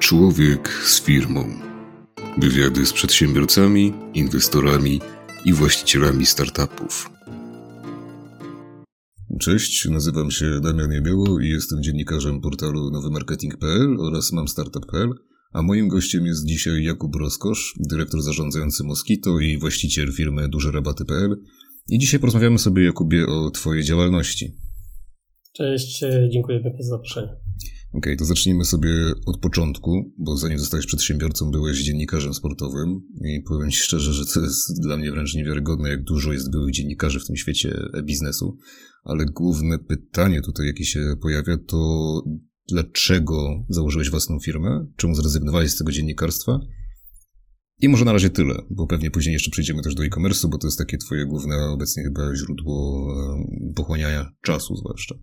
Człowiek z firmą. Wywiady z przedsiębiorcami, inwestorami i właścicielami startupów. Cześć, nazywam się Damian Jabieło i jestem dziennikarzem portalu nowymarketing.pl oraz mamstartup.pl, a moim gościem jest dzisiaj Jakub Roskosz, dyrektor zarządzający Moskito i właściciel firmy dużerabaty.pl. I dzisiaj porozmawiamy sobie, Jakubie, o Twojej działalności. Cześć, dziękuję bardzo za zaproszenie. Okay, to zacznijmy sobie od początku, bo zanim zostałeś przedsiębiorcą, byłeś dziennikarzem sportowym i powiem Ci szczerze, że to jest dla mnie wręcz niewiarygodne, jak dużo jest byłych dziennikarzy w tym świecie biznesu. Ale główne pytanie tutaj, jakie się pojawia, to dlaczego założyłeś własną firmę? Czemu zrezygnowałeś z tego dziennikarstwa? I może na razie tyle, bo pewnie później jeszcze przejdziemy też do e-commerce'u, bo to jest takie twoje główne obecnie chyba źródło pochłaniania czasu zwłaszcza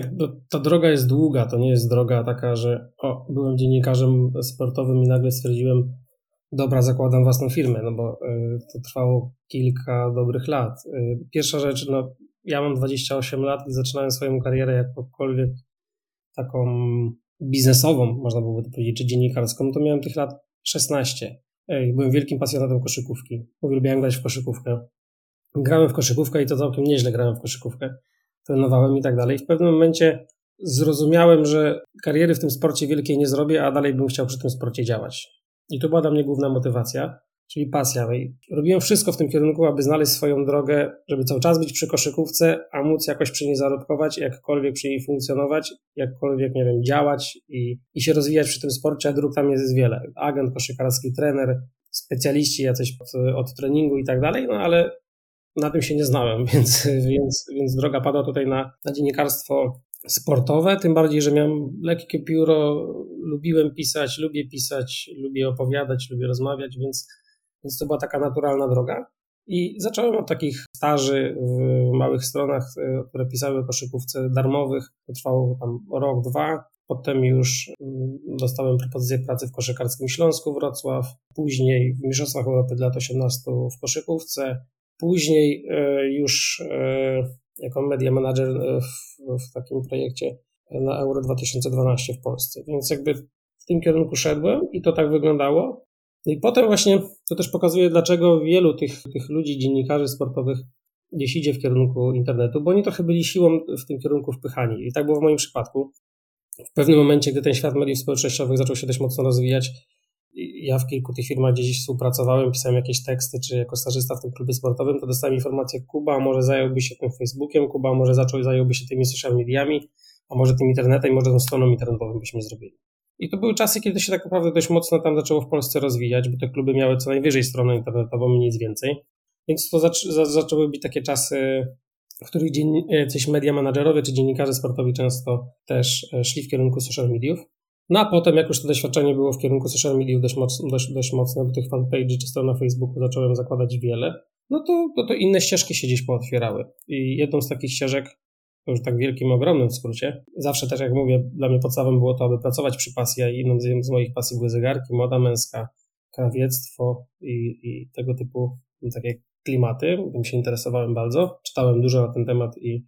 tak, ta droga jest długa, to nie jest droga taka, że o, byłem dziennikarzem sportowym i nagle stwierdziłem, dobra, zakładam własną firmę, no bo y, to trwało kilka dobrych lat. Y, pierwsza rzecz, no ja mam 28 lat i zaczynałem swoją karierę jakkolwiek taką biznesową, można byłoby to powiedzieć, czy dziennikarską, to miałem tych lat 16. Y, byłem wielkim pasjonatem koszykówki. Uwielbiałem grać w koszykówkę. Grałem w koszykówkę i to całkiem nieźle grałem w koszykówkę trenowałem i tak dalej. W pewnym momencie zrozumiałem, że kariery w tym sporcie wielkiej nie zrobię, a dalej bym chciał przy tym sporcie działać. I to była dla mnie główna motywacja, czyli pasja. I robiłem wszystko w tym kierunku, aby znaleźć swoją drogę, żeby cały czas być przy koszykówce, a móc jakoś przy niej zarobkować, jakkolwiek przy niej funkcjonować, jakkolwiek, nie wiem, działać i, i się rozwijać przy tym sporcie, a dróg tam jest wiele. Agent koszykarski, trener, specjaliści jacyś od, od treningu i tak dalej, no ale na tym się nie znałem, więc, więc, więc droga padła tutaj na, na dziennikarstwo sportowe, tym bardziej, że miałem lekkie pióro, lubiłem pisać, lubię pisać, lubię opowiadać, lubię rozmawiać, więc, więc to była taka naturalna droga. I zacząłem od takich staży w małych stronach, e, które pisały o koszykówce darmowych. To trwało tam rok, dwa. Potem już mm, dostałem propozycję pracy w koszykarskim Śląsku Wrocław, później w Mistrzostwach Europy dla lat 18 w koszykówce, Później e, już e, jako media manager e, w, takim projekcie na Euro 2012 w Polsce. Więc jakby w tym kierunku szedłem i to tak wyglądało. I potem właśnie to też pokazuje, dlaczego wielu tych, tych ludzi, dziennikarzy sportowych gdzieś idzie w kierunku internetu, bo oni trochę byli siłą w tym kierunku wpychani. I tak było w moim przypadku. W pewnym momencie, gdy ten świat mediów społecznościowych zaczął się dość mocno rozwijać, ja w kilku tych firmach gdzieś współpracowałem, pisałem jakieś teksty, czy jako stażysta w tym klubie sportowym, to dostałem informację, Kuba może zająłby się tym Facebookiem, Kuba może zaczął, zająłby się tymi social mediami, a może tym internetem, może tą stroną internetową byśmy zrobili. I to były czasy, kiedy się tak naprawdę dość mocno tam zaczęło w Polsce rozwijać, bo te kluby miały co najwyżej stronę internetową i nic więcej. Więc to zac zaczęły być takie czasy, w których jacyś media managerowie czy dziennikarze sportowi często też e, szli w kierunku social mediów. No a potem, jak już to doświadczenie było w kierunku social mediów dość, mocno, dość, dość mocne, bo tych fanpage czy stron na Facebooku zacząłem zakładać wiele, no to, no to inne ścieżki się gdzieś pootwierały. I jedną z takich ścieżek, to już tak wielkim, ogromnym w skrócie, zawsze też jak mówię, dla mnie podstawą było to, aby pracować przy pasji, a inną z, z moich pasji były zegarki, moda męska, krawiectwo i, i tego typu takie klimaty. Tym się interesowałem bardzo. Czytałem dużo na ten temat i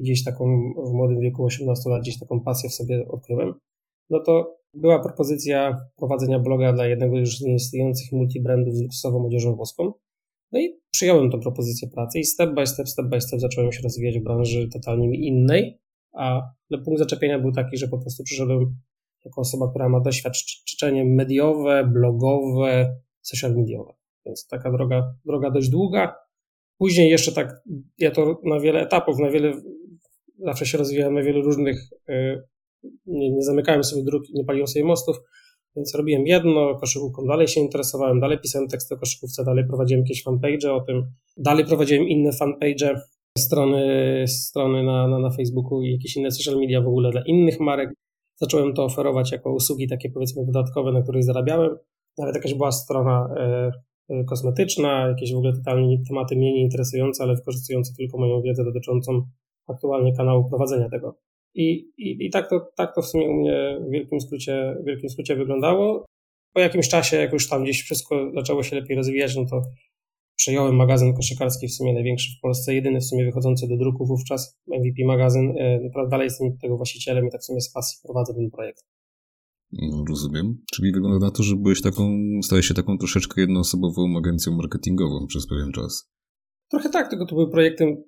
gdzieś taką w młodym wieku 18 lat gdzieś taką pasję w sobie odkryłem no to była propozycja prowadzenia bloga dla jednego już z nieistniejących multibrandów z luksusową odzieżą włoską. No i przyjąłem tę propozycję pracy i step by step, step by step zacząłem się rozwijać w branży totalnie innej, a punkt zaczepienia był taki, że po prostu przyszedłem jako osoba, która ma doświadczenie mediowe, blogowe, social mediowe. Więc taka droga, droga dość długa. Później jeszcze tak, ja to na wiele etapów, na wiele, zawsze się rozwijałem na wielu różnych y, nie, nie zamykałem sobie dróg, nie paliłem sobie mostów, więc robiłem jedno, koszykówką dalej się interesowałem, dalej pisałem teksty o koszykówce, dalej prowadziłem jakieś fanpage o tym, dalej prowadziłem inne fanpage, strony, strony na, na, na Facebooku i jakieś inne social media w ogóle dla innych marek. Zacząłem to oferować jako usługi takie powiedzmy dodatkowe, na których zarabiałem. Nawet jakaś była strona e, e kosmetyczna, jakieś w ogóle totalnie tematy mniej interesujące, ale wykorzystujące tylko moją wiedzę dotyczącą aktualnie kanału prowadzenia tego. I, i, i tak, to, tak to w sumie u mnie w wielkim, skrócie, w wielkim skrócie wyglądało. Po jakimś czasie, jak już tam gdzieś wszystko zaczęło się lepiej rozwijać, no to przejąłem magazyn koszykarski, w sumie największy w Polsce, jedyny w sumie wychodzący do druku wówczas, MVP magazyn. Naprawdę dalej jestem tego właścicielem i tak w sumie z pasji prowadzę ten projekt. No, rozumiem. Czyli wygląda na to, że byłeś taką, stałeś się taką troszeczkę jednoosobową agencją marketingową przez pewien czas. Trochę tak, tylko to były projekty,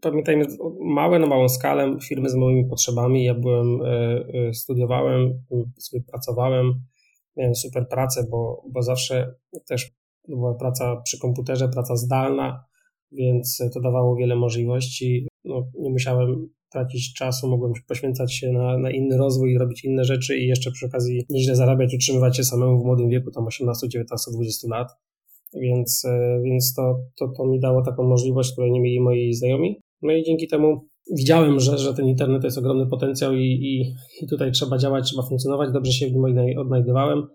pamiętajmy, małe, na małą skalę, firmy z małymi potrzebami. Ja byłem, e, e, studiowałem, sobie pracowałem, miałem super pracę, bo, bo zawsze też była praca przy komputerze, praca zdalna, więc to dawało wiele możliwości. No, nie musiałem tracić czasu, mogłem poświęcać się na, na inny rozwój, robić inne rzeczy i jeszcze przy okazji nieźle zarabiać, utrzymywać się samemu w młodym wieku, tam 18, 19, 20 lat. Więc, e, więc to, to, to mi dało taką możliwość, której nie mieli moi znajomi. No i dzięki temu widziałem, że, że ten internet to jest ogromny potencjał i, i, i tutaj trzeba działać, trzeba funkcjonować. Dobrze się w nim odnajdywałem.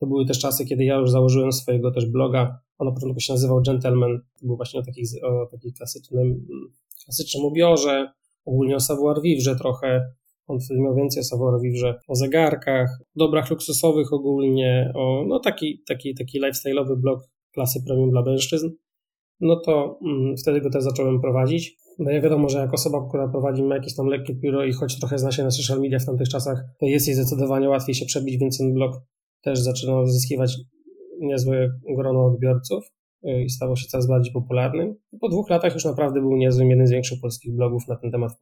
To były też czasy, kiedy ja już założyłem swojego też bloga. On na początku się nazywał Gentleman. To był właśnie o takim, o takim klasycznym, klasycznym ubiorze, ogólnie o savoir vivre trochę. On wtedy miał więcej o savoir vivre, o zegarkach, dobrach luksusowych ogólnie, o no taki, taki, taki lifestyle'owy blog klasy premium dla mężczyzn. No to mm, wtedy go też zacząłem prowadzić. No ja wiadomo, że jak osoba, która prowadzi ma jakieś tam lekkie biuro i choć trochę zna się na social media w tamtych czasach, to jest jej zdecydowanie łatwiej się przebić, więc ten blog też zaczynał zyskiwać niezłe grono odbiorców y, i stało się coraz bardziej popularnym. Po dwóch latach już naprawdę był niezłym, jeden z większych polskich blogów na ten temat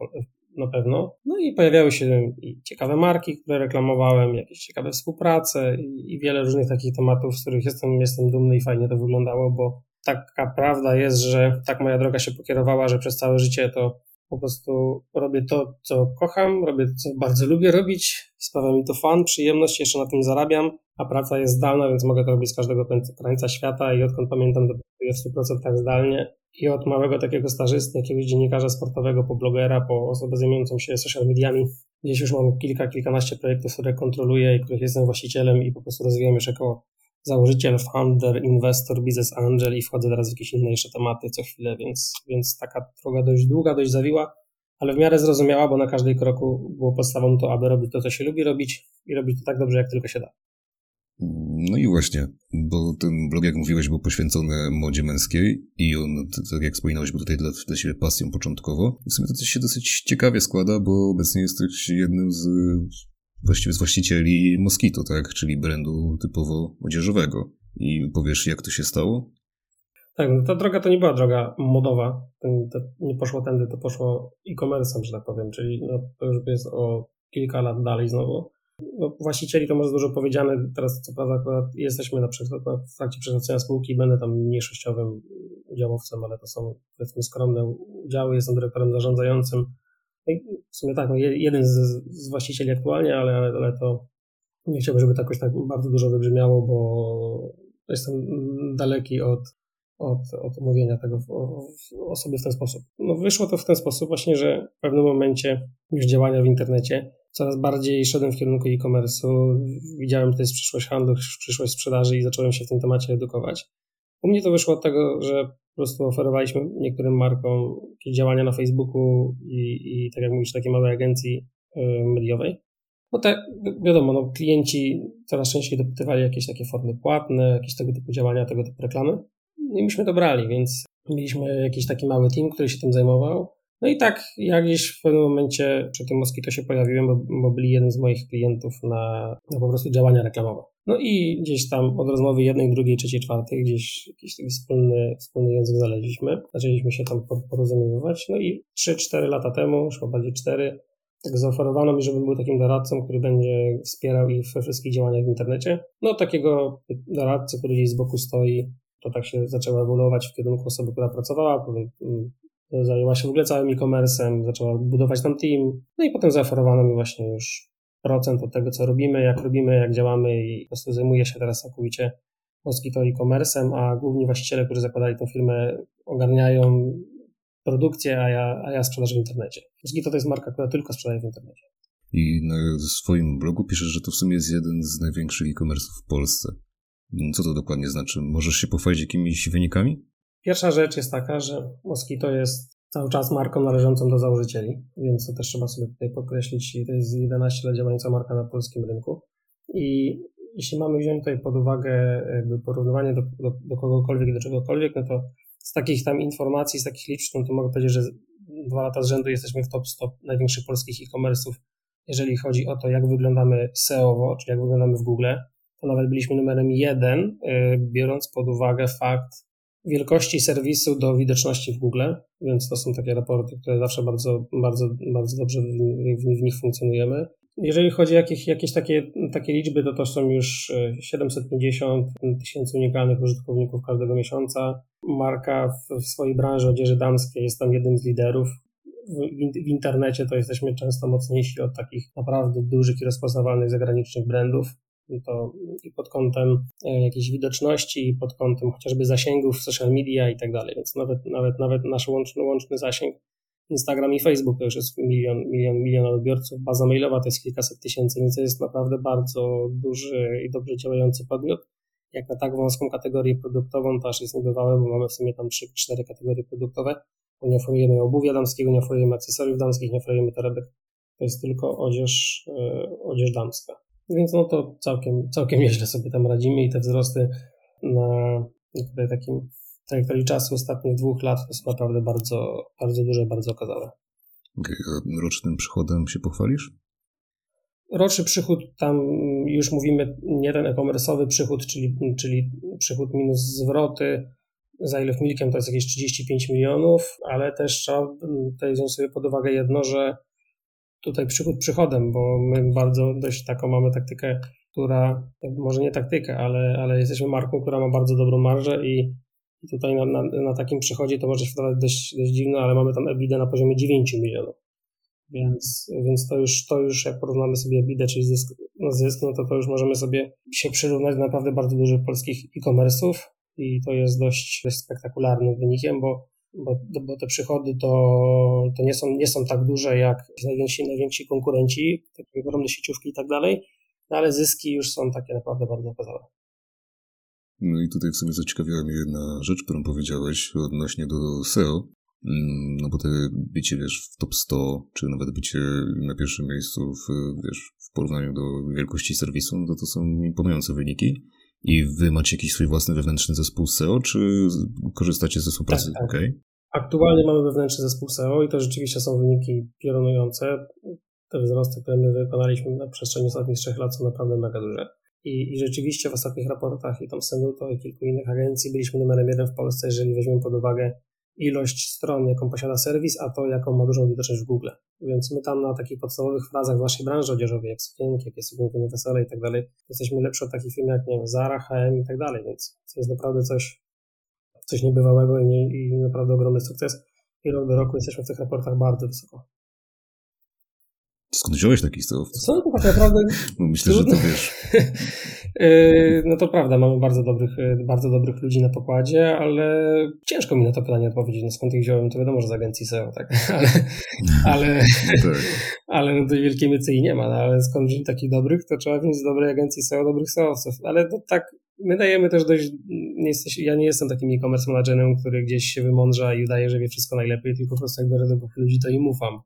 na pewno. No i pojawiały się i ciekawe marki, które reklamowałem, jakieś ciekawe współprace i, i wiele różnych takich tematów, z których jestem, jestem dumny i fajnie to wyglądało, bo taka prawda jest, że tak moja droga się pokierowała, że przez całe życie to po prostu robię to, co kocham, robię to, co bardzo lubię robić, sprawia mi to fan, przyjemność, jeszcze na tym zarabiam, a praca jest zdalna, więc mogę to robić z każdego krańca świata i odkąd pamiętam, to pracuję w 100% zdalnie. I od małego takiego stażysty, jakiegoś dziennikarza sportowego, po blogera, po osobę zajmującą się social mediami, gdzieś już mam kilka, kilkanaście projektów, które kontroluję i których jestem właścicielem i po prostu rozwijam już jako założyciel, founder, inwestor, business angel i wchodzę teraz w jakieś inne jeszcze tematy co chwilę, więc, więc taka droga dość długa, dość zawiła, ale w miarę zrozumiała, bo na każdej kroku było podstawą to, aby robić to, co się lubi robić i robić to tak dobrze, jak tylko się da. No i właśnie, bo ten blog, jak mówiłeś, był poświęcony modzie męskiej i on, tak jak wspominałeś, był tutaj dla, dla siebie pasją początkowo. W sumie to się dosyć ciekawie składa, bo obecnie jesteś jednym z właściwie z właścicieli Moskito, tak? Czyli brandu typowo odzieżowego. I powiesz, jak to się stało? Tak, no ta droga to nie była droga modowa. To nie poszło tędy, to poszło e-commerce'em, że tak powiem, czyli no, to już jest o kilka lat dalej znowu. No, właścicieli to może dużo powiedziane. Teraz co prawda akurat jesteśmy na przykład w trakcie przekształcenia spółki, będę tam mniejszościowym udziałowcem, ale to są powiedzmy skromne udziały, jestem dyrektorem zarządzającym w sumie tak, no jeden z, z właścicieli aktualnie, ale, ale, to nie chciałbym, żeby to jakoś tak bardzo dużo wybrzmiało, bo jestem daleki od, od, od omówienia tego o, o sobie w ten sposób. No wyszło to w ten sposób właśnie, że w pewnym momencie już działania w internecie coraz bardziej szedłem w kierunku e-commerce'u, widziałem, to jest przyszłość handlu, przyszłość sprzedaży i zacząłem się w tym temacie edukować. U mnie to wyszło od tego, że po prostu oferowaliśmy niektórym markom jakieś działania na Facebooku i, i tak jak mówisz, takiej małej agencji y, mediowej. No te, wiadomo, no, klienci coraz częściej dopytywali jakieś takie formy płatne, jakieś tego typu działania, tego typu reklamy. No i myśmy to brali, więc mieliśmy jakiś taki mały team, który się tym zajmował. No i tak, ja gdzieś w pewnym momencie przy tym Moskito się pojawiłem, bo, bo byli jeden z moich klientów na, na po prostu działania reklamowe. No i gdzieś tam od rozmowy jednej, drugiej, trzeciej, czwartej gdzieś jakiś taki wspólny, wspólny język znaleźliśmy. Zaczęliśmy się tam porozumiewać. No i 3-4 lata temu, już bardziej 4, tak zaoferowano mi, żebym był takim doradcą, który będzie wspierał ich we wszystkich działaniach w internecie. No takiego doradcy, który gdzieś z boku stoi, to tak się zaczęło ewoluować w kierunku osoby, która pracowała, mm, zajęła się w ogóle całym e-commerce'em, zaczęła budować tam team. No i potem zaoferowano mi właśnie już procent od tego, co robimy, jak robimy, jak działamy i po prostu zajmuję się teraz całkowicie Moskito e-commerce'em, a główni właściciele, którzy zakładali tę firmę, ogarniają produkcję, a ja, a ja sprzedaż w internecie. Moskito to jest marka, która tylko sprzedaje w internecie. I na swoim blogu piszesz, że to w sumie jest jeden z największych e-commerce'ów w Polsce. Co to dokładnie znaczy? Możesz się pochwalić jakimiś wynikami? Pierwsza rzecz jest taka, że Moskito jest cały czas marką należącą do założycieli, więc to też trzeba sobie tutaj podkreślić. To jest 11 lat działająca marka na polskim rynku. I jeśli mamy wziąć tutaj pod uwagę porównywanie do, do, do kogokolwiek do czegokolwiek, no to z takich tam informacji, z takich liczb, no to mogę powiedzieć, że dwa lata z rzędu jesteśmy w top 100 największych polskich e-commerce'ów jeżeli chodzi o to, jak wyglądamy SEO, czyli jak wyglądamy w Google, to nawet byliśmy numerem jeden, y, biorąc pod uwagę fakt wielkości serwisu do widoczności w Google, więc to są takie raporty, które zawsze bardzo, bardzo, bardzo dobrze w, w nich funkcjonujemy. Jeżeli chodzi o jakieś, jakieś takie, takie liczby, to to są już 750 e, tysięcy unikalnych użytkowników każdego miesiąca. Marka w, w swojej branży odzieży damskiej jest tam jednym z liderów. W, w, internecie to jesteśmy często mocniejsi od takich naprawdę dużych i rozpoznawalnych zagranicznych brandów. To i pod kątem e, jakiejś widoczności, i pod kątem chociażby zasięgów social media i tak dalej. Więc nawet, nawet, nawet nasz łączny, łączny zasięg Instagram i Facebook to już jest milion, milion, milion odbiorców, baza mailowa to jest kilkaset tysięcy, więc to jest naprawdę bardzo duży i dobrze działający podmiot. Jak na tak wąską kategorię produktową, to aż jest niebywałe, bo mamy w sumie tam 3-4 kategorie produktowe, nie oferujemy obuwia damskiego, nie oferujemy akcesoriów damskich, nie oferujemy torebek. To jest tylko odzież, yy, odzież damska. Więc no to całkiem, całkiem nieźle sobie tam radzimy i te wzrosty na tutaj takim trajektorii czasu ostatnich dwóch lat to są naprawdę bardzo, bardzo duże, bardzo okazałe. Okay, a rocznym przychodem się pochwalisz? Roczny przychód, tam już mówimy nie ten e-commerce'owy przychód, czyli, czyli przychód minus zwroty, za ile milikiem to jest jakieś 35 milionów, ale też trzeba tutaj wziąć sobie pod uwagę jedno, że tutaj przychód przychodem, bo my bardzo dość taką mamy taktykę, która, może nie taktykę, ale, ale jesteśmy marką, która ma bardzo dobrą marżę i tutaj na, na, na takim przychodzie to może się wydawać dość, dość dziwne, ale mamy tam EBITDA na poziomie 9 milionów. Więc, więc to, już, to już jak porównamy sobie EBITDA, czyli zysk, no zysk, no to to już możemy sobie się przyrównać do naprawdę bardzo dużych polskich e-commerce'ów i to jest dość, dość spektakularnym wynikiem, bo, bo, bo te przychody to, to nie, są, nie są tak duże jak najwięksi, najwięksi konkurenci, takie ogromne sieciówki i tak dalej, no ale zyski już są takie naprawdę bardzo okazałe. No i tutaj w sumie zaciekawiła mnie jedna rzecz, którą powiedziałeś odnośnie do SEO. Mm, no bo te bycie, wiesz, w top 100, czy nawet bycie na pierwszym miejscu w, wiesz, w porównaniu do wielkości serwisu, no to to są imponujące wyniki. I wy macie jakiś swój własny wewnętrzny zespół SEO, czy korzystacie ze współpracy? Tak, tak. Okay. Aktualnie mamy wewnętrzny zespół SEO i to rzeczywiście są wyniki piorunujące. Te wzrosty, które my wykonaliśmy na przestrzeni ostatnich trzech lat są naprawdę mega duże. I, I rzeczywiście w ostatnich raportach i tam Senuto i kilku innych agencji byliśmy numerem jeden w Polsce, jeżeli weźmiemy pod uwagę ilość stron, jaką posiada serwis, a to, jaką ma dużą widoczność w Google. Więc my tam na takich podstawowych frazach w naszej branży odzieżowej, jak sukienki, jakie sukienki wesele i tak dalej, jesteśmy lepsi od takich firm jak, nie wiem, Zara, H&M i tak dalej, więc to jest naprawdę coś, coś niebywałego i, nie, i naprawdę ogromny sukces. I rok do roku jesteśmy w tych raportach bardzo wysoko. Skąd wziąłeś takich? Co to tak naprawdę? No myślę, że to wiesz. Yy, no to prawda, mamy bardzo dobrych, yy, bardzo dobrych ludzi na pokładzie, ale ciężko mi na to pytanie odpowiedzieć. No skąd ich wziąłem, to wiadomo, że z agencji SEO, tak? Ale, ale, tak. ale no tej wielkiej mycy nie ma, no, ale skąd wziąć takich dobrych, to trzeba wziąć z dobrej agencji SEO, dobrych SEOwców. Ale to tak, my dajemy też dość, nie jesteś, ja nie jestem takim e-commerce managerem, który gdzieś się wymądrza i udaje, że wie wszystko najlepiej, tylko po prostu jak biorę dobrych ludzi, to im ufam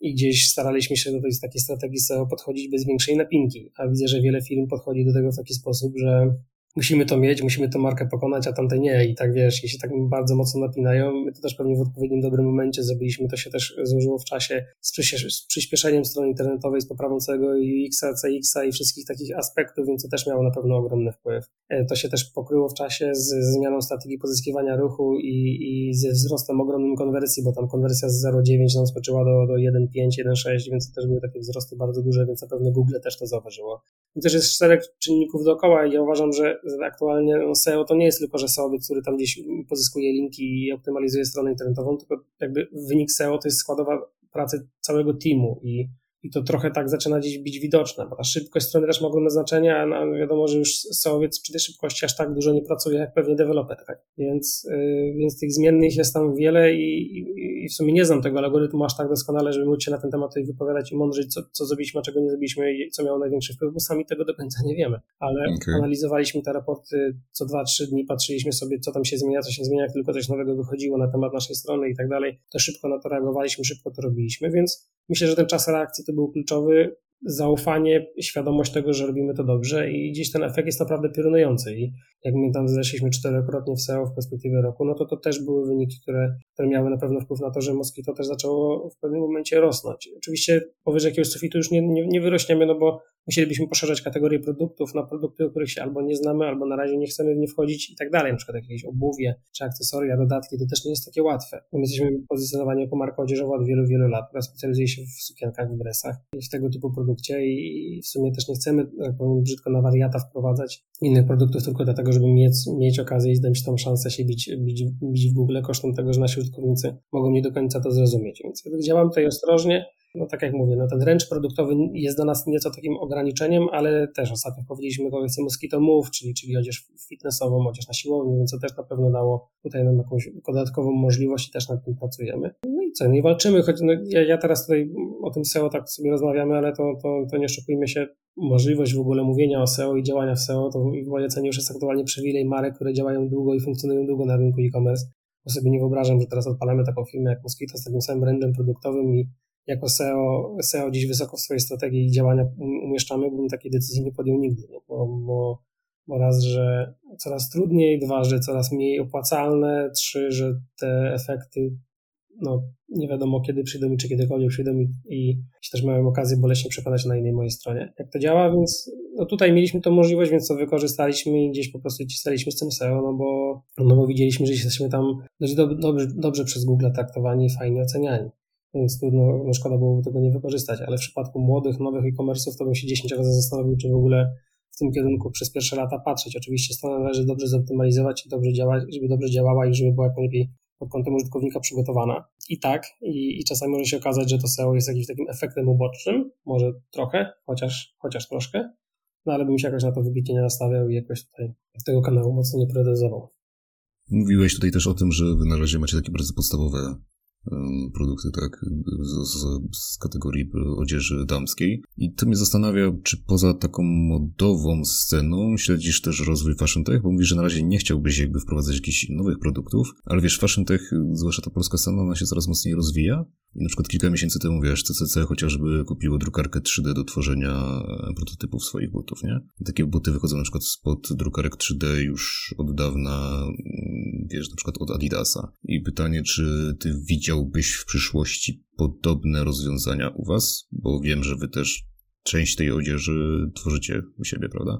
i gdzieś staraliśmy się do tej takiej strategii podchodzić bez większej napinki, a widzę, że wiele firm podchodzi do tego w taki sposób, że musimy to mieć, musimy tę markę pokonać, a tamte nie. I tak wiesz, jeśli tak bardzo mocno napinają, my to też pewnie w odpowiednim dobrym momencie zrobiliśmy, to się też złożyło w czasie z, przyspieszeniem strony internetowej, z poprawą całego UX-a, CX-a i wszystkich takich aspektów, więc to też miało na pewno ogromny wpływ. E, to się też pokryło w czasie z, z zmianą strategii pozyskiwania ruchu i, i ze wzrostem ogromnym konwersji, bo tam konwersja z 0,9 nam skoczyła do, do 1,5, 1,6, więc to też były takie wzrosty bardzo duże, więc na pewno Google też to zauważyło. I też jest czterech czynników dookoła i ja uważam, że aktualnie SEO to nie jest tylko, że SEO, który tam gdzieś pozyskuje linki i optymalizuje stronę internetową, tylko jakby wynik SEO to jest składowa pracy całego teamu i i to trochę tak zaczyna gdzieś być widoczne, bo ta szybkość strony też ma ogromne znaczenie, a wiadomo, że już SEOwiec przy tej szybkości aż tak dużo nie pracuje jak pewnie deweloper, tak? Więc, yy, więc tych zmiennych jest tam wiele i, i, i, w sumie nie znam tego algorytmu aż tak doskonale, żeby móc się na ten temat tutaj wypowiadać i mądrzeć, co, co zrobiliśmy, a czego nie zrobiliśmy i co miało największy wpływ, bo sami tego do końca nie wiemy. Ale okay. analizowaliśmy te raporty co dwa, trzy dni, patrzyliśmy sobie, co tam się zmienia, co się zmienia, jak tylko coś nowego wychodziło na temat naszej strony i tak dalej, to szybko na to reagowaliśmy, szybko to robiliśmy, więc myślę, że ten czas reakcji to był kluczowy. zaufanie, świadomość tego, że robimy to dobrze i gdzieś ten efekt jest naprawdę piorunujący. I jak my tam zeszliśmy czterokrotnie w SEO w perspektywie roku, no to to też były wyniki, które, które miały na pewno wpływ na to, że Moskito też zaczęło w pewnym momencie rosnąć. Oczywiście powyżej jakiegoś sufitu już nie, nie, nie wyrośniemy, no bo musielibyśmy poszerzać kategorie produktów na produkty, o których się albo nie znamy, albo na razie nie chcemy w nie wchodzić i tak dalej, na przykład jakieś obuwie, czy akcesoria, dodatki, to też nie jest takie łatwe. My jesteśmy pozycjonowani jako marka odzieżowa od wielu, wielu lat, która specjalizuje się w sukienkach, w dresach i w tego typu produkcie i w sumie też nie chcemy, jak powiem brzydko, na wariata wprowadzać innych produktów tylko dlatego, żeby mieć, mieć okazję i zdać tą szansę się bić, bić, bić w Google kosztem tego, że nasi użytkownicy mogą nie do końca to zrozumieć. Więc działam tutaj ostrożnie, no tak jak mówię, no ten ręcz produktowy jest dla nas nieco takim ograniczeniem, ale też ostatnio powiedzieliśmy kolekcję Mosquito Move, czyli, czyli odzież fitnessową, odzież na siłowni, więc to też na pewno dało tutaj nam jakąś dodatkową możliwość i też nad tym pracujemy. No i co, i walczymy, choć no, ja, ja teraz tutaj o tym SEO tak sobie rozmawiamy, ale to, to, to nie oszukujmy się, możliwość w ogóle mówienia o SEO i działania w SEO, to w mojej ocenie już jest aktualnie przywilej marek, które działają długo i funkcjonują długo na rynku e-commerce. Bo sobie nie wyobrażam, że teraz odpalamy taką firmę jak Mosquito z takim samym brandem produktowym i jako SEO, SEO gdzieś wysoko w swojej strategii działania umieszczamy, bym takiej decyzji nie podjął nigdy, nie? Bo, bo, bo raz, że coraz trudniej, dwa, że coraz mniej opłacalne, trzy, że te efekty no, nie wiadomo kiedy przyjdą i czy kiedykolwiek przyjdą i, i też miałem okazję boleśnie przekonać na innej mojej stronie, jak to działa, więc no tutaj mieliśmy tą możliwość, więc to wykorzystaliśmy i gdzieś po prostu cisnęliśmy z tym SEO, no bo, no bo widzieliśmy, że jesteśmy tam dość do, dobrze, dobrze przez Google traktowani i fajnie oceniani więc trudno, no szkoda byłoby tego nie wykorzystać, ale w przypadku młodych, nowych e-commerce'ów to bym się 10 razy zastanowił, czy w ogóle w tym kierunku przez pierwsze lata patrzeć. Oczywiście stronę należy dobrze zoptymalizować i dobrze działać, żeby dobrze działała i żeby była jak najlepiej pod kątem użytkownika przygotowana. I tak, i, i czasami może się okazać, że to SEO jest jakimś takim efektem ubocznym, może trochę, chociaż, chociaż troszkę, no ale bym się jakoś na to wybitnie nie nastawiał i jakoś tutaj tego kanału mocno nie priorytetyzował. Mówiłeś tutaj też o tym, że wy na razie macie takie bardzo podstawowe produkty, tak, z, z, z, kategorii odzieży damskiej. I to mnie zastanawia, czy poza taką modową sceną śledzisz też rozwój Fashion Tech, bo mówisz, że na razie nie chciałbyś jakby wprowadzać jakichś nowych produktów, ale wiesz, Fashion Tech, zwłaszcza ta polska scena, ona się coraz mocniej rozwija. I na przykład kilka miesięcy temu, wiesz, CCC chociażby kupiło drukarkę 3D do tworzenia prototypów swoich butów, nie? I takie buty wychodzą na przykład spod drukarek 3D już od dawna, wiesz, na przykład od Adidasa. I pytanie, czy ty widziałbyś w przyszłości podobne rozwiązania u was? Bo wiem, że wy też część tej odzieży tworzycie u siebie, prawda?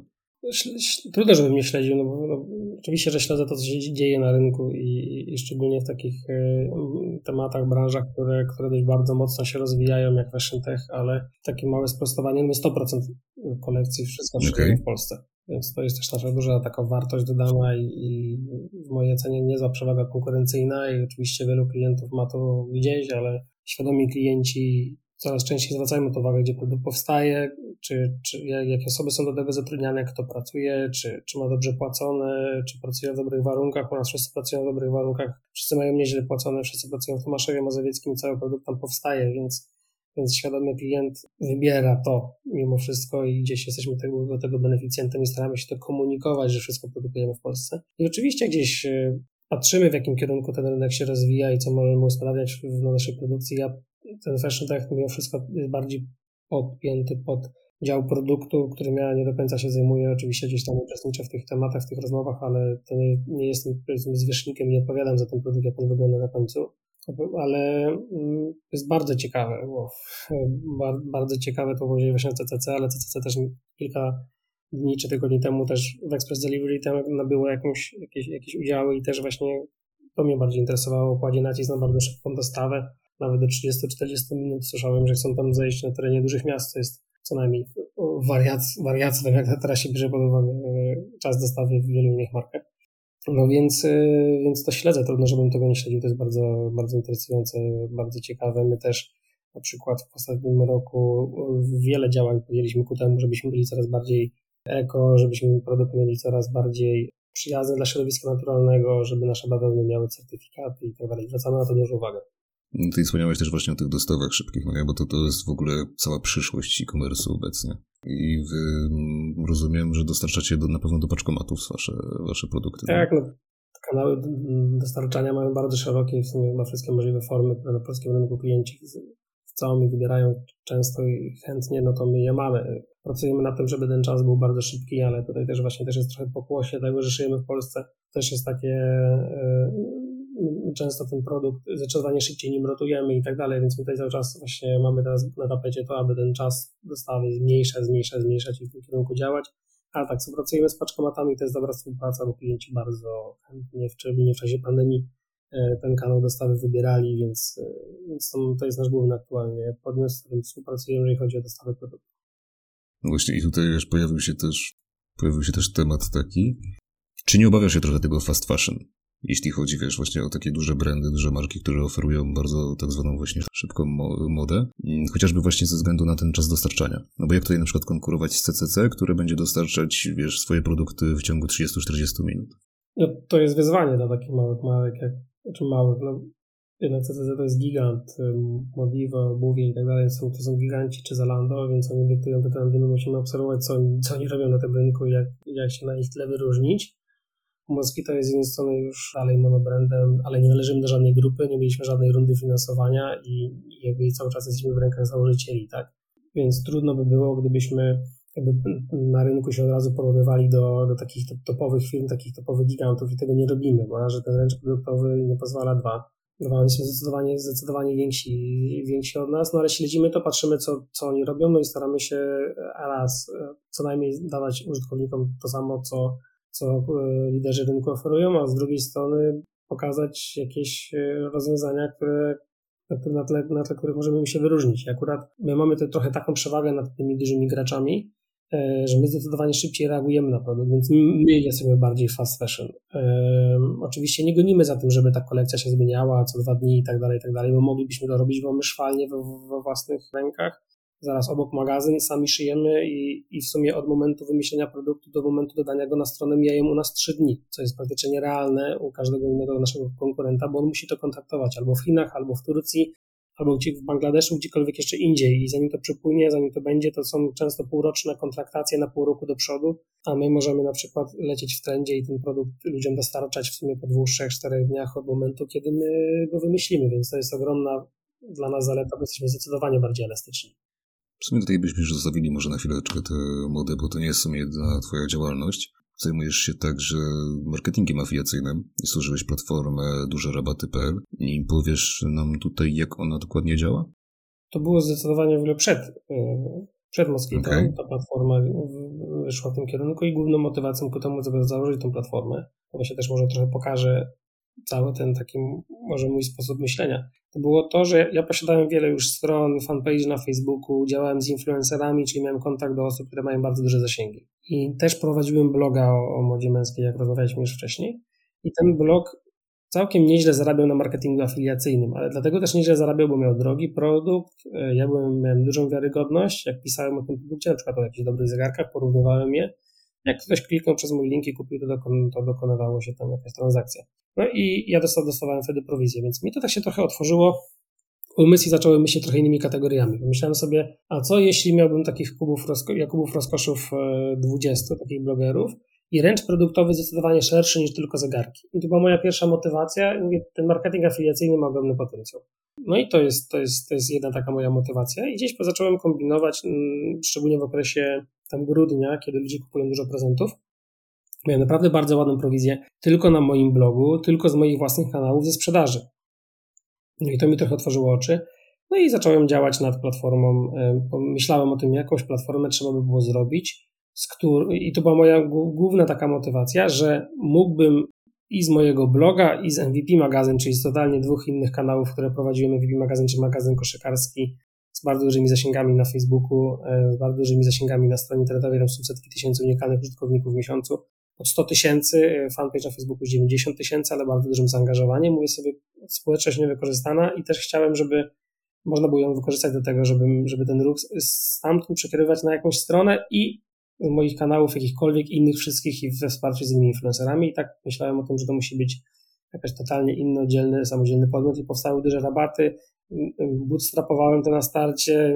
Trudno, żebym nie śledził, no bo no, oczywiście, że śledzę to, co się dzieje na rynku i, i szczególnie w takich y, tematach, branżach, które, które dość bardzo mocno się rozwijają, jak Fashion Tech, ale takie małe sprostowanie, my 100% kolekcji wszystko okay. w Polsce. Więc to jest też nasza duża taka wartość dodana i, i w mojej ocenie niezła przewaga konkurencyjna i oczywiście wielu klientów ma to gdzieś, ale świadomi klienci coraz częściej zwracają to uwagę, gdzie produkt powstaje, czy, czy jakie osoby są do tego zatrudniane, kto pracuje, czy, czy ma dobrze płacone, czy pracuje w dobrych warunkach. U nas wszyscy pracują w dobrych warunkach, wszyscy mają nieźle płacone, wszyscy pracują w Tomaszowie Mazowieckim, cały produkt tam powstaje, więc, więc świadomy klient wybiera to mimo wszystko i gdzieś jesteśmy tego, do tego beneficjentem i staramy się to komunikować, że wszystko produkujemy w Polsce. I oczywiście gdzieś e, patrzymy, w jakim kierunku ten rynek się rozwija i co możemy usprawiać w naszej produkcji. Ja ten fashion tech mimo wszystko jest bardziej podpięty pod dział produktu, którym ja nie do końca się zajmuję. Oczywiście gdzieś tam uczestniczę w tych tematach, w tych rozmowach, ale to nie, nie jestem zwierzchnikiem, nie odpowiadam za ten produkt, jak on wygląda na końcu. Ale mm, jest bardzo ciekawe, bo bardzo ciekawe to było właśnie CCC, ale CCC też kilka dni czy tygodni temu też w Express Delivery nabyło jakąś, jakieś, jakieś udziały i też właśnie to mnie bardziej interesowało, kładzie nacisk na bardzo szybką dostawę, nawet do 30-40 minut słyszałem, że chcą tam zejść na terenie dużych miast, to jest co najmniej wariac, wariactwem, jak teraz się bierze pod uwagę e, czas dostawy w wielu innych markach. No więc, e, więc to śledzę, trudno, żebym tego nie śledził, to jest bardzo, bardzo interesujące, bardzo ciekawe. My też na przykład w ostatnim roku wiele działań podjęliśmy ku temu, żebyśmy byli coraz bardziej eko, żebyśmy produkt mieli coraz bardziej przyjazny dla środowiska naturalnego, żeby nasze bawełny miały certyfikaty i tak dalej. Zwracamy na to dużą uwagę. No ty wspomniałeś też właśnie o tych dostawach szybkich, no bo to, to jest w ogóle cała przyszłość e-commerce obecnie. I wy mm, rozumiem, że dostarczacie do, na pewno do paczkomatów wasze, wasze produkty. Tak, no, kanały dostarczania mają bardzo szerokie, w sumie ma wszystkie możliwe formy, na polskim rynku klienci chcą i wybierają często i chętnie, no to my je mamy. Pracujemy nad tym, żeby ten czas był bardzo szybki, ale tutaj też właśnie też jest trochę pokłosie tego, że żyjemy w Polsce. Też jest takie często ten produkt zdecydowanie szybciej nim rotujemy i tak dalej, więc my tutaj cały czas właśnie mamy teraz na tapecie to, aby ten czas dostawy zmniejszać, zmniejszać, zmniejszać i w tym kierunku działać. Ale tak, współpracujemy z paczkomatami, to jest dobra współpraca, bo klienci bardzo chętnie, szczególnie w czasie pandemii, e, ten kanał dostawy wybierali, więc, e, więc to, to jest nasz główny aktualnie podmiot, z którym współpracujemy, jeżeli chodzi o dostawę produktów. No właśnie i tutaj już pojawił się też, pojawił się też temat taki, czy nie obawiasz się trochę tego fast fashion? Jeśli chodzi, wiesz, właśnie o takie duże brandy, duże marki, które oferują bardzo tak zwaną właśnie szybką modę, chociażby właśnie ze względu na ten czas dostarczania. No bo jak tutaj na przykład konkurować z CCC, które będzie dostarczać, wiesz, swoje produkty w ciągu 30-40 minut? No to jest wyzwanie dla takich małych marek, jak, znaczy małych, no jednak CCC to jest gigant, Modivo, Buvie i tak dalej, są, to są giganci czy Zalando, więc oni dyktują te trendy, my musimy obserwować, co, co oni robią na tym rynku jak, jak się na ich tle wyróżnić. Moskito jest z jednej strony już dalej monobrandem, ale nie należymy do żadnej grupy, nie mieliśmy żadnej rundy finansowania i, jakby cały czas jesteśmy w rękach założycieli, tak? Więc trudno by było, gdybyśmy jakby na rynku się od razu porównywali do, do takich topowych firm, takich topowych gigantów i tego nie robimy, bo że ten ręcz produktowy nie pozwala dwa. Dwa, oni są zdecydowanie, zdecydowanie więksi, więksi od nas, no ale śledzimy to, patrzymy co, co oni robią, no i staramy się raz co najmniej dawać użytkownikom to samo, co co e, liderzy rynku oferują, a z drugiej strony pokazać jakieś e, rozwiązania, które na tle, na tle których możemy się wyróżnić. Akurat my mamy te, trochę taką przewagę nad tymi dużymi graczami, e, że my zdecydowanie szybciej reagujemy na produkt, więc my jesteśmy bardziej fast fashion. Um, oczywiście nie gonimy za tym, żeby ta kolekcja się zmieniała co dwa dni i tak dalej, i tak dalej, bo moglibyśmy to robić womyślnie we, we własnych rękach, zaraz obok magazyn, sami szyjemy i, i w sumie od momentu wymyślenia produktu do momentu dodania go na stronę mijają u nas trzy dni, co jest praktycznie nierealne u każdego innego naszego konkurenta, bo on musi to kontaktować albo w Chinach, albo w Turcji, albo w Bangladeszu, gdziekolwiek jeszcze indziej i zanim to przypłynie, zanim to będzie, to są często półroczne kontraktacje na pół roku do przodu, a my możemy na przykład lecieć w trendzie i ten produkt ludziom dostarczać w sumie po dwóch, trzech, czterech dniach od momentu, kiedy my go wymyślimy, więc to jest ogromna dla nas zaleta, bo jesteśmy zdecydowanie bardziej elastyczni. W sumie tutaj byśmy już zostawili może na chwileczkę tę modę, bo to nie jest w sumie jedyna twoja działalność. Zajmujesz się także marketingiem afiliacyjnym i służyłeś platformę duże rabaty.pl i powiesz nam tutaj, jak ona dokładnie działa? To było zdecydowanie w ogóle przed, y, przed Moskitą. Okay. Ta platforma wyszła w tym kierunku i główną motywacją ku temu, żeby założyć tę platformę, to się też może trochę pokaże cały ten taki może mój sposób myślenia to było to, że ja posiadałem wiele już stron, fanpage na Facebooku, działałem z influencerami, czyli miałem kontakt do osób, które mają bardzo duże zasięgi. I też prowadziłem bloga o, o modzie męskiej, jak rozmawialiśmy już wcześniej. I ten blog całkiem nieźle zarabiał na marketingu afiliacyjnym, ale dlatego też nieźle zarabiał, bo miał drogi produkt, e, ja byłem, miałem dużą wiarygodność, jak pisałem o tym produkcie, na przykład o jakichś dobrych zegarkach, porównywałem je, jak ktoś kliknął przez mój link i kupił, to, dokon, to dokonywało się tam jakaś transakcja. No i ja dostawałem wtedy prowizję, więc mi to tak się trochę otworzyło umysł i zacząłem myśleć trochę innymi kategoriami. Myślałem sobie, a co jeśli miałbym takich kubów rozko Jakubów Rozkoszów 20, e, takich blogerów i ręcz produktowy zdecydowanie szerszy niż tylko zegarki. I to była moja pierwsza motywacja. Ten marketing afiliacyjny ma ogromny potencjał. No i to jest, to jest, to jest jedna taka moja motywacja i gdzieś zacząłem kombinować, mm, szczególnie w okresie tam grudnia, kiedy ludzie kupują dużo prezentów. Miałem naprawdę bardzo ładną prowizję tylko na moim blogu, tylko z moich własnych kanałów ze sprzedaży. No i to mi trochę otworzyło oczy. No i zacząłem działać nad platformą. Myślałem o tym, jakąś platformę trzeba by było zrobić, z i to była moja główna taka motywacja, że mógłbym i z mojego bloga, i z MVP Magazyn, czyli z totalnie dwóch innych kanałów, które prowadziłem, MVP Magazyn czy magazyn koszykarski, z bardzo dużymi zasięgami na Facebooku, e, z bardzo dużymi zasięgami na stronie internetowej, tam są setki tysięcy unikalnych użytkowników w miesiącu, od 100 tysięcy, e, fanpage na Facebooku 90 tysięcy, ale bardzo dużym zaangażowaniem. Mówię sobie, społeczność niewykorzystana i też chciałem, żeby można było ją wykorzystać do tego, żeby, żeby ten ruch stamtąd przekierować na jakąś stronę i z moich kanałów, jakichkolwiek innych wszystkich i we wsparciu z innymi influencerami. I tak myślałem o tym, że to musi być jakaś totalnie inny, oddzielny, samodzielny podmiot i powstały duże rabaty. Bootstrapowałem to na starcie,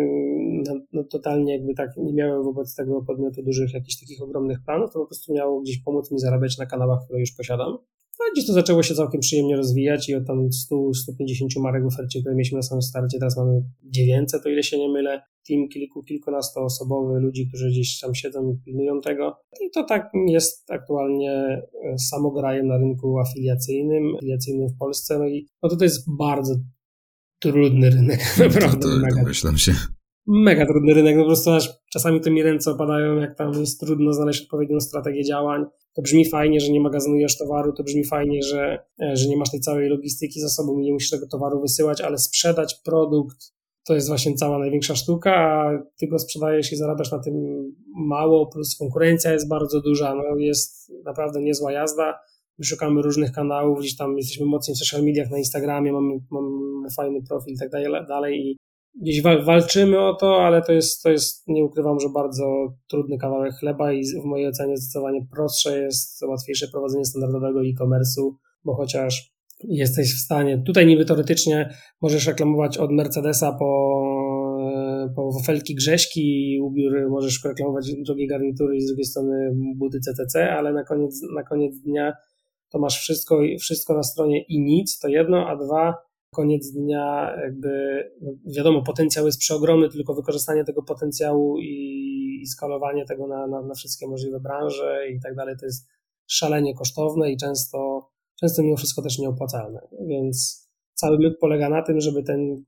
no, no, totalnie jakby tak nie miałem wobec tego podmiotu dużych jakichś takich ogromnych planów, to po prostu miało gdzieś pomóc mi zarabiać na kanałach, które już posiadam. no gdzieś to zaczęło się całkiem przyjemnie rozwijać i od tam 100-150 marek ofercie, które mieliśmy na samym starcie, teraz mamy 900, o ile się nie mylę. Team kilku, kilkunastoosobowy, ludzi, którzy gdzieś tam siedzą i pilnują tego. I to tak jest aktualnie e, samograjem na rynku afiliacyjnym, afiliacyjnym w Polsce. No i no to, to jest bardzo trudny rynek, naprawdę. To, to domyślam się mega trudny rynek, no po prostu aż czasami to mi ręce opadają, jak tam jest trudno znaleźć odpowiednią strategię działań. To brzmi fajnie, że nie magazynujesz towaru, to brzmi fajnie, że, e, że nie masz tej całej logistyki za sobą i nie musisz tego towaru wysyłać, ale sprzedać produkt to jest właśnie cała największa sztuka, a ty go sprzedajesz i zarabiasz na tym mało, plus konkurencja jest bardzo duża, no jest naprawdę niezła jazda. My szukamy różnych kanałów, gdzieś tam jesteśmy mocni w social mediach, na Instagramie, mamy, mamy fajny profil i tak dalej i gdzieś walczymy o to, ale to jest, to jest, nie ukrywam, że bardzo trudny kawałek chleba i w mojej ocenie zdecydowanie prostsze jest, łatwiejsze prowadzenie standardowego e-commerce'u, bo chociaż jesteś w stanie, tutaj niby teoretycznie możesz reklamować od Mercedesa po, po wafelki Grześki, ubiór możesz reklamować drogie garnitury i z drugiej strony buty CTC, ale na koniec, na koniec dnia to masz wszystko, wszystko na stronie i nic, to jedno, a dwa, koniec dnia jakby, no wiadomo, potencjał jest przeogromny, tylko wykorzystanie tego potencjału i, i skalowanie tego na, na, na, wszystkie możliwe branże i tak dalej, to jest szalenie kosztowne i często, często mimo wszystko też nieopłacalne. Więc cały myk polega na tym, żeby ten,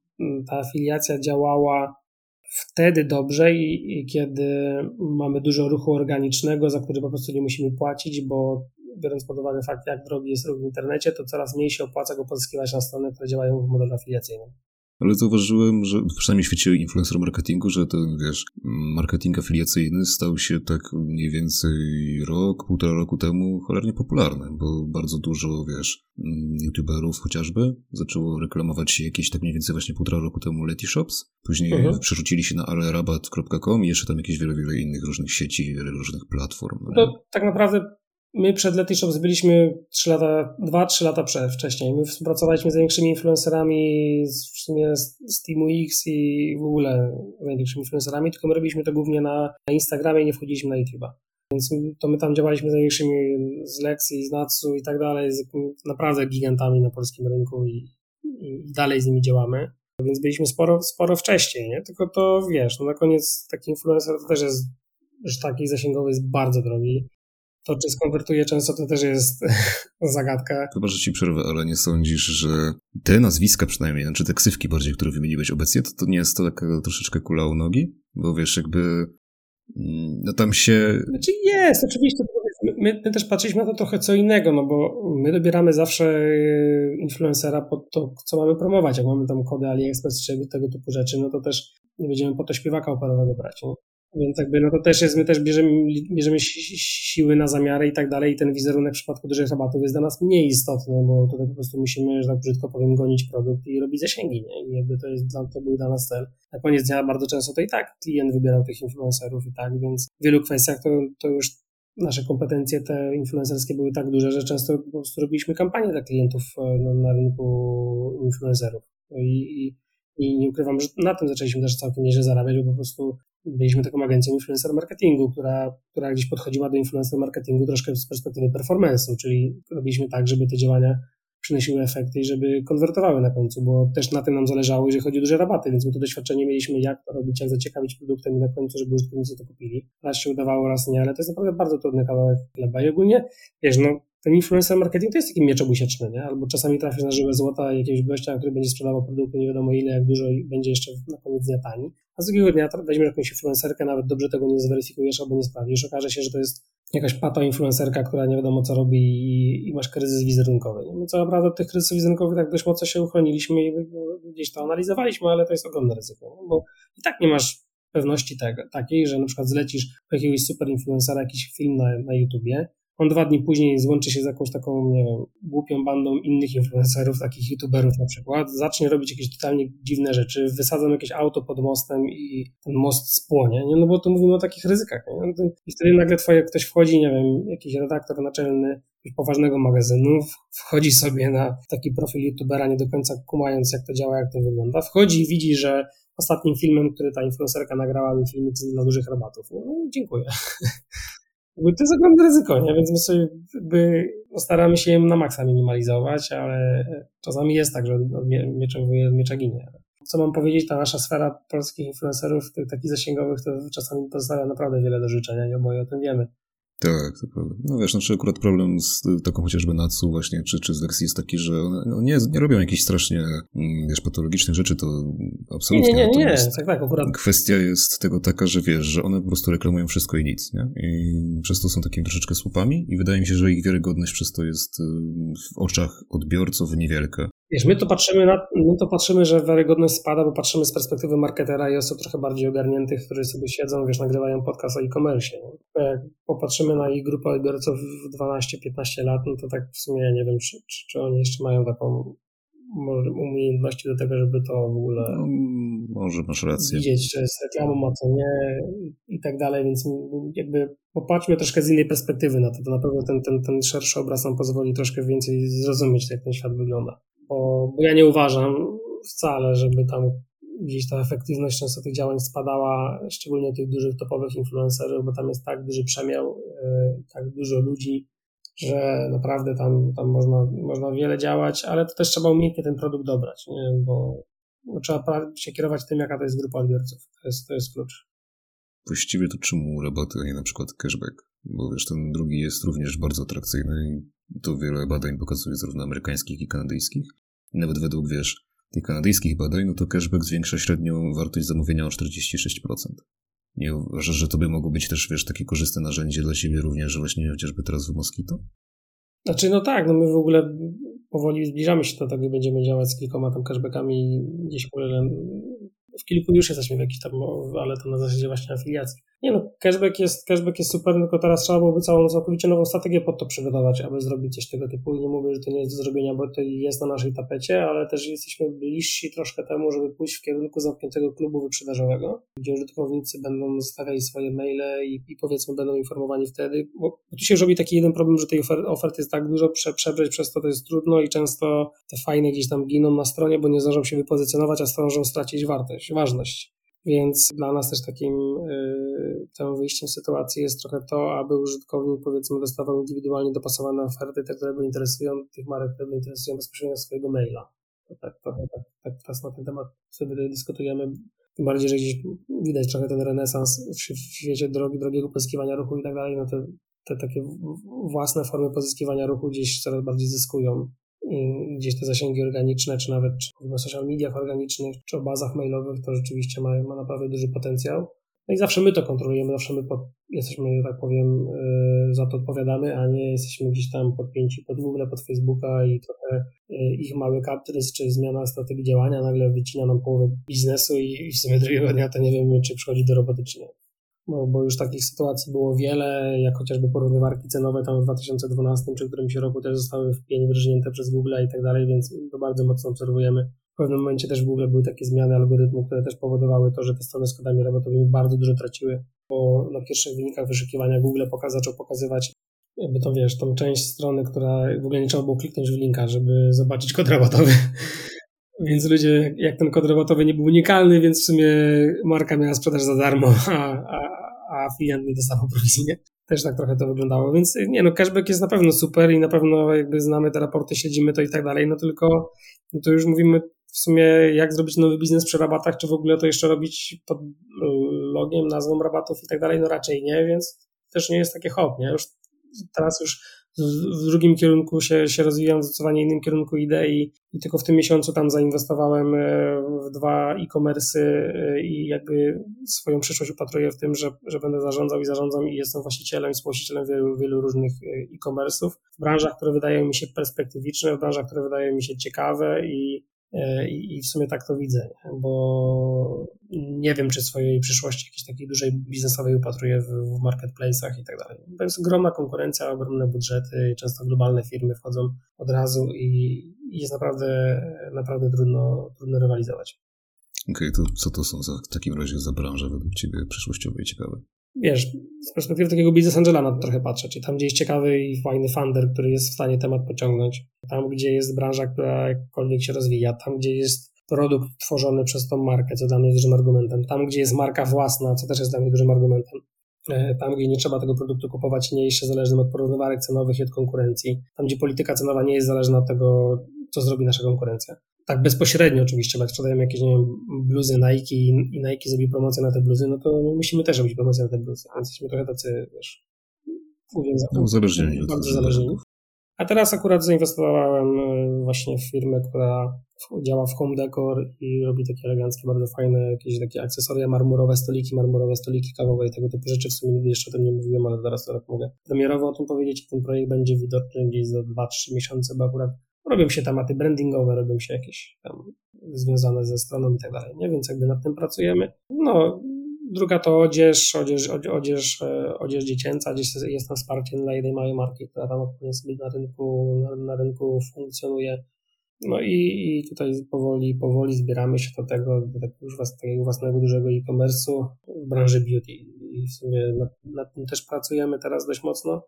ta afiliacja działała wtedy dobrze i, i kiedy mamy dużo ruchu organicznego, za który po prostu nie musimy płacić, bo biorąc pod uwagę fakt, jak drogi jest ruch w internecie, to coraz mniej się opłaca go pozyskiwać na strony, które działają w modelu afiliacyjnym. Ale zauważyłem, że przynajmniej w świecie influencer marketingu, że ten, wiesz, marketing afiliacyjny stał się tak mniej więcej rok, półtora roku temu cholernie popularny, bo bardzo dużo, wiesz, youtuberów chociażby zaczęło reklamować się jakieś tak mniej więcej właśnie półtora roku temu Leti Shops. Później uh-huh. przerzucili się na alerabat.com i jeszcze tam jakieś wiele, wiele innych różnych sieci, wiele różnych platform. No to tak naprawdę My przed Lety Shops byliśmy 3 lata, 2-3 lata przed, wcześniej. My współpracowaliśmy z największymi influencerami z, w sumie z Teamu X i w ogóle z największymi influencerami, tylko my robiliśmy to głównie na, na Instagramie i nie wchodziliśmy na YouTube'a. Więc to my tam działaliśmy z największymi z Lexi, z Natsu i tak dalej, z naprawdę gigantami na polskim rynku i, i dalej z nimi działamy. Więc byliśmy sporo, sporo wcześniej, nie? Tylko to wiesz, no na koniec taki influencer to też jest, że taki zasięgowy jest bardzo drogi to, czy skonwertuje często, to też jest zagadka. Chyba, że ci przerwę, ale nie sądzisz, że te nazwiska przynajmniej, znaczy te ksywki bardziej, które wymieniłeś obecnie, to, to nie jest to taka troszeczkę kula u nogi? Bo wiesz, jakby mm, no tam się... Znaczy jest, oczywiście. My, my, też patrzyliśmy na to trochę co innego, no bo my dobieramy zawsze e, influencera pod to, co mamy promować. Jak mamy tam kody AliExpress czy tego typu rzeczy, no to też nie będziemy po to śpiewaka operowego brać. Nie? Więc jakby no to też jest, my też bierzemy, bierzemy siły na zamiary i tak dalej i ten wizerunek w przypadku dużych rabatów jest dla nas mniej istotny, bo tutaj po prostu musimy, że tak brzydko powiem, gonić produkt i robić zasięgi, nie? I jakby to jest, to był dla nas cel. Na koniec dnia bardzo często to i tak klient wybierał tych influencerów i tak, więc w wielu kwestiach to, to już nasze kompetencje te influencerskie były tak duże, że często po prostu robiliśmy kampanię dla klientów e, na, na rynku influencerów. I, i, I nie ukrywam, że na tym zaczęliśmy też całkiem nieźle zarabiać, bo po prostu byliśmy taką agencją influencer marketingu, która, która gdzieś podchodziła do influencer marketingu troszkę z perspektywy performance'u, czyli robiliśmy tak, żeby te działania przynosiły efekty i żeby konwertowały na końcu, bo też na tym nam zależało, jeżeli chodzi o duże rabaty, więc my to doświadczenie mieliśmy, jak to robić, jak zaciekawić produktem i na końcu, żeby użytkownicy to kupili. Raz się udawało, raz nie, ale to jest naprawdę bardzo trudny kawałek chleba i ogólnie, wiesz, no ten influencer marketing to jest taki miecz obusieczny, nie? Albo czasami trafisz na żywe złota jakiegoś gościa, który będzie sprzedawał produkty nie wiadomo ile, jak dużo i będzie jeszcze na koniec dnia tani. A z drugiego dnia weźmiesz jakąś influencerkę, nawet dobrze tego nie zweryfikujesz albo nie sprawdzisz, okaże się, że to jest jakaś pato influencerka, która nie wiadomo co robi i, i masz kryzys wizerunkowy. Nie? My co naprawdę od tych kryzysów wizerunkowych tak dość mocno się uchroniliśmy i gdzieś to analizowaliśmy, ale to jest ogromne ryzyko, bo i tak nie masz pewności tego, takiej, że na przykład zlecisz jakiegoś super influencera jakiś film na, na YouTubie, on dwa dni później złączy się z jakąś taką, nie wiem, głupią bandą innych influencerów, takich youtuberów na przykład, zacznie robić jakieś totalnie dziwne rzeczy, wysadzą jakieś auto pod mostem i ten most spłonie, nie? no bo tu mówimy o takich ryzykach. Nie? No I wtedy nagle twoje, ktoś wchodzi, nie wiem, jakiś redaktor naczelny poważnego magazynu, wchodzi sobie na taki profil youtubera, nie do końca kumając jak to działa, jak to wygląda, wchodzi i widzi, że ostatnim filmem, który ta influencerka nagrała, był filmik dla dużych rabatów. No, no dziękuję. to jest ogromne ryzyko, nie? więc my sobie jakby staramy się na maksa minimalizować, ale czasami jest tak, że od miecza, od miecza ginie. Co mam powiedzieć, ta nasza sfera polskich influencerów, tych takich zasięgowych, to czasami pozostawia naprawdę wiele do życzenia i oboje o tym wiemy. Tak, to prawda. No wiesz, znaczy akurat problem z taką chociażby Natsu właśnie, czy, czy z Lexi jest taki, że one no nie, nie robią jakichś strasznie, mm, wiesz, patologicznych rzeczy, to absolutnie. Nie, nie, nie, nie. tak, tak, akurat. Kwestia jest tego taka, że wiesz, że one po prostu reklamują wszystko i nic, nie? I przez to są takimi troszeczkę słupami i wydaje mi się, że ich wiarygodność przez to jest y, w oczach odbiorców niewielka. Wiesz, my to patrzymy, na, my to patrzymy, że wiarygodność spada, bo patrzymy z perspektywy marketera i osób trochę bardziej ogarniętych, którzy sobie siedzą, wiesz, nagrywają podcast o e-commerce. Jak popatrzymy na ich grupę odbiorców w 12-15 lat, no to tak w sumie nie wiem, czy, czy, czy oni jeszcze mają taką umiejętności do tego, żeby to w ogóle no, może masz rację. widzieć, czy jest reklamą, a co nie i tak dalej, więc jakby popatrzmy troszkę z innej perspektywy na to, to na pewno ten, ten, ten szerszy obraz nam pozwoli troszkę więcej zrozumieć, jak ten świat wygląda bo, bo ja nie uważam wcale, żeby tam gdzieś ta efektywność często tych działań spadała, szczególnie tych dużych topowych influencerów, bo tam jest tak duży przemiał, yy, tak dużo ludzi, że naprawdę tam, tam można, można wiele działać, ale to też trzeba umiejętnie ten produkt dobrać, nie? Bo, bo trzeba się kierować tym, jaka to jest grupa odbiorców. To jest, to jest klucz. Właściwie to czemu rabaty, a nie na przykład cashback? Bo wiesz, ten drugi jest również bardzo atrakcyjny i to wiele badań pokazuje zarówno amerykańskich i kanadyjskich. I nawet według, wiesz, tych kanadyjskich badań, no to cashback zwiększa średnią wartość zamówienia o 46%. Nie uważasz, że to by mogło być też, wiesz, takie korzystne narzędzie dla siebie również, właśnie chociażby teraz w Moskito? Znaczy, no tak, no my w ogóle powoli zbliżamy się do tego i będziemy działać z kilkoma tam cashbackami gdzieś w ogóle w kilku już jesteśmy w jakiś tam, ale to na zasadzie właśnie afiliacji. Nie no, cashback jest, cashback jest super, tylko teraz trzeba byłoby całą całkowicie nową strategię pod to przygotować, aby zrobić coś tego typu i nie mówię, że to nie jest do zrobienia, bo to jest na naszej tapecie, ale też jesteśmy bliżsi troszkę temu, żeby pójść w kierunku zamkniętego klubu wyprzedażowego, gdzie użytkownicy będą zostawiali swoje maile i, i powiedzmy będą informowani wtedy, bo, bo tu się robi taki jeden problem, że tej ofer oferty jest tak dużo, prze, przebrać przez to to jest trudno i często te fajne gdzieś tam giną na stronie, bo nie zdążą się wypozycjonować, a zdążą stracić wartość, ważność. Więc dla nas też takim y, tym wyjściem z sytuacji jest trochę to, aby użytkownik powiedzmy dostawał indywidualnie dopasowane oferty, te, które go interesują, tych marek, które go interesują bezpośrednio swojego maila. To tak, trochę tak, tak teraz na ten temat sobie dyskutujemy. Tym bardziej, że gdzieś widać trochę ten renesans w, w świecie drogi, drogiego pozyskiwania ruchu i tak dalej, no te, te takie własne formy pozyskiwania ruchu gdzieś coraz bardziej zyskują gdzieś te zasięgi organiczne, czy nawet czy social mediach organicznych, czy o bazach mailowych, to rzeczywiście ma, ma naprawdę duży potencjał. No i zawsze my to kontrolujemy, zawsze my pod, jesteśmy, tak powiem, yy, za to odpowiadamy, a nie jesteśmy gdzieś tam podpięci pod Google, pod Facebooka i trochę yy, ich mały kaprys, czy zmiana strategii działania nagle wycina nam połowę biznesu i, i w sumie drugiego dnia to nie wiemy, czy przychodzi do roboty, czy nie bo, bo już takich sytuacji było wiele, jak chociażby porównywarki cenowe tam w 2012 czy którymś roku też zostały w pień wyrżnięte przez Google i tak dalej, więc to bardzo mocno obserwujemy. W pewnym momencie też w Google były takie zmiany algorytmu, które też powodowały to, że te strony z kodami robotowymi bardzo dużo traciły, bo na pierwszych wynikach wyszukiwania Google poka zaczął pokazywać jakby to wiesz, tą część strony, która w ogóle nie trzeba było kliknąć w linka, żeby zobaczyć kod robotowy. Więc ludzie, jak ten kod robotowy nie był unikalny, więc w sumie marka miała sprzedaż za darmo, a, a, a nie dostawał prowizji, nie? Też tak trochę to wyglądało, więc nie no, cashback jest na pewno super i na pewno jakby znamy te raporty, śledzimy to i tak dalej, no tylko no to już mówimy w sumie jak zrobić nowy biznes przy rabatach, czy w ogóle to jeszcze robić pod y, logiem, nazwą rabatów i tak dalej, no raczej nie, więc też nie jest takie hop, nie? Już teraz już w drugim kierunku się, się rozwijam, w zdecydowanie innym kierunku idę i, tylko w tym miesiącu tam zainwestowałem e, w dwa e-commerce e, i jakby swoją przyszłość upatruję w tym, że, że będę zarządzał i zarządzam i jestem właścicielem i współwłaścicielem wielu, wielu różnych e, e-commerce'ów. W branżach, które wydają mi się perspektywiczne, w branżach, które wydają mi się ciekawe i I w sumie tak to widzę, bo nie wiem, czy swojej przyszłości jakiejś takiej dużej biznesowej upatruję w, marketplace'ach i tak dalej. To jest ogromna konkurencja, ogromne budżety, często globalne firmy wchodzą od razu i jest naprawdę, naprawdę trudno, trudno rywalizować. Okej, okay, to co to są za, w takim razie za branże według Ciebie przyszłościowe i ciekawe? Wiesz, z perspektywy takiego biznes angela na to trochę patrzę, czyli tam, gdzie jest ciekawy i fajny funder, który jest w stanie temat pociągnąć, tam, gdzie jest branża, która jakkolwiek się rozwija, tam, gdzie jest produkt tworzony przez tą markę, co dla mnie jest dużym argumentem, tam, gdzie jest marka własna, co też jest dla mnie dużym argumentem. e, tam, gdzie nie trzeba tego produktu kupować, nie jest się zależnym od porównywarek cenowych i od konkurencji, tam, gdzie polityka cenowa nie jest zależna od tego, co zrobi nasza konkurencja. Tak bezpośrednio oczywiście, bo jak sprzedajemy jakieś, nie wiem, bluzy Nike i Nike zrobi promocję na te bluzy, no to musimy też robić promocję na te bluzy, więc jesteśmy trochę tacy, wiesz, uwięzani. No, uzależnieni. Bardzo uzależnieni. A teraz akurat zainwestowałem e, właśnie w firmę, która działa w home decor i robi takie eleganckie, bardzo fajne jakieś takie akcesoria, marmurowe stoliki, marmurowe stoliki kawowe i tego typu rzeczy. W sumie nigdy jeszcze o tym nie mówiłem, ale zaraz teraz mogę premierowo o tym powiedzieć. Ten projekt będzie widoczny gdzieś za 2-3 miesiące, bo akurat robią się tematy brandingowe, robią się jakieś tam związane ze stroną i tak dalej, nie? Więc jakby nad tym pracujemy. No, Druga to odzież, odzież, odzież, e, odzież dziecięca, gdzieś jest tam wsparcie dla jednej małej marki, która tam sobie na rynku, na, na rynku funkcjonuje. No i, i tutaj powoli, powoli zbieramy się do tego, do już was, takiego własnego dużego e-commerce'u w branży beauty. I w sumie nad, nad tym też pracujemy teraz dość mocno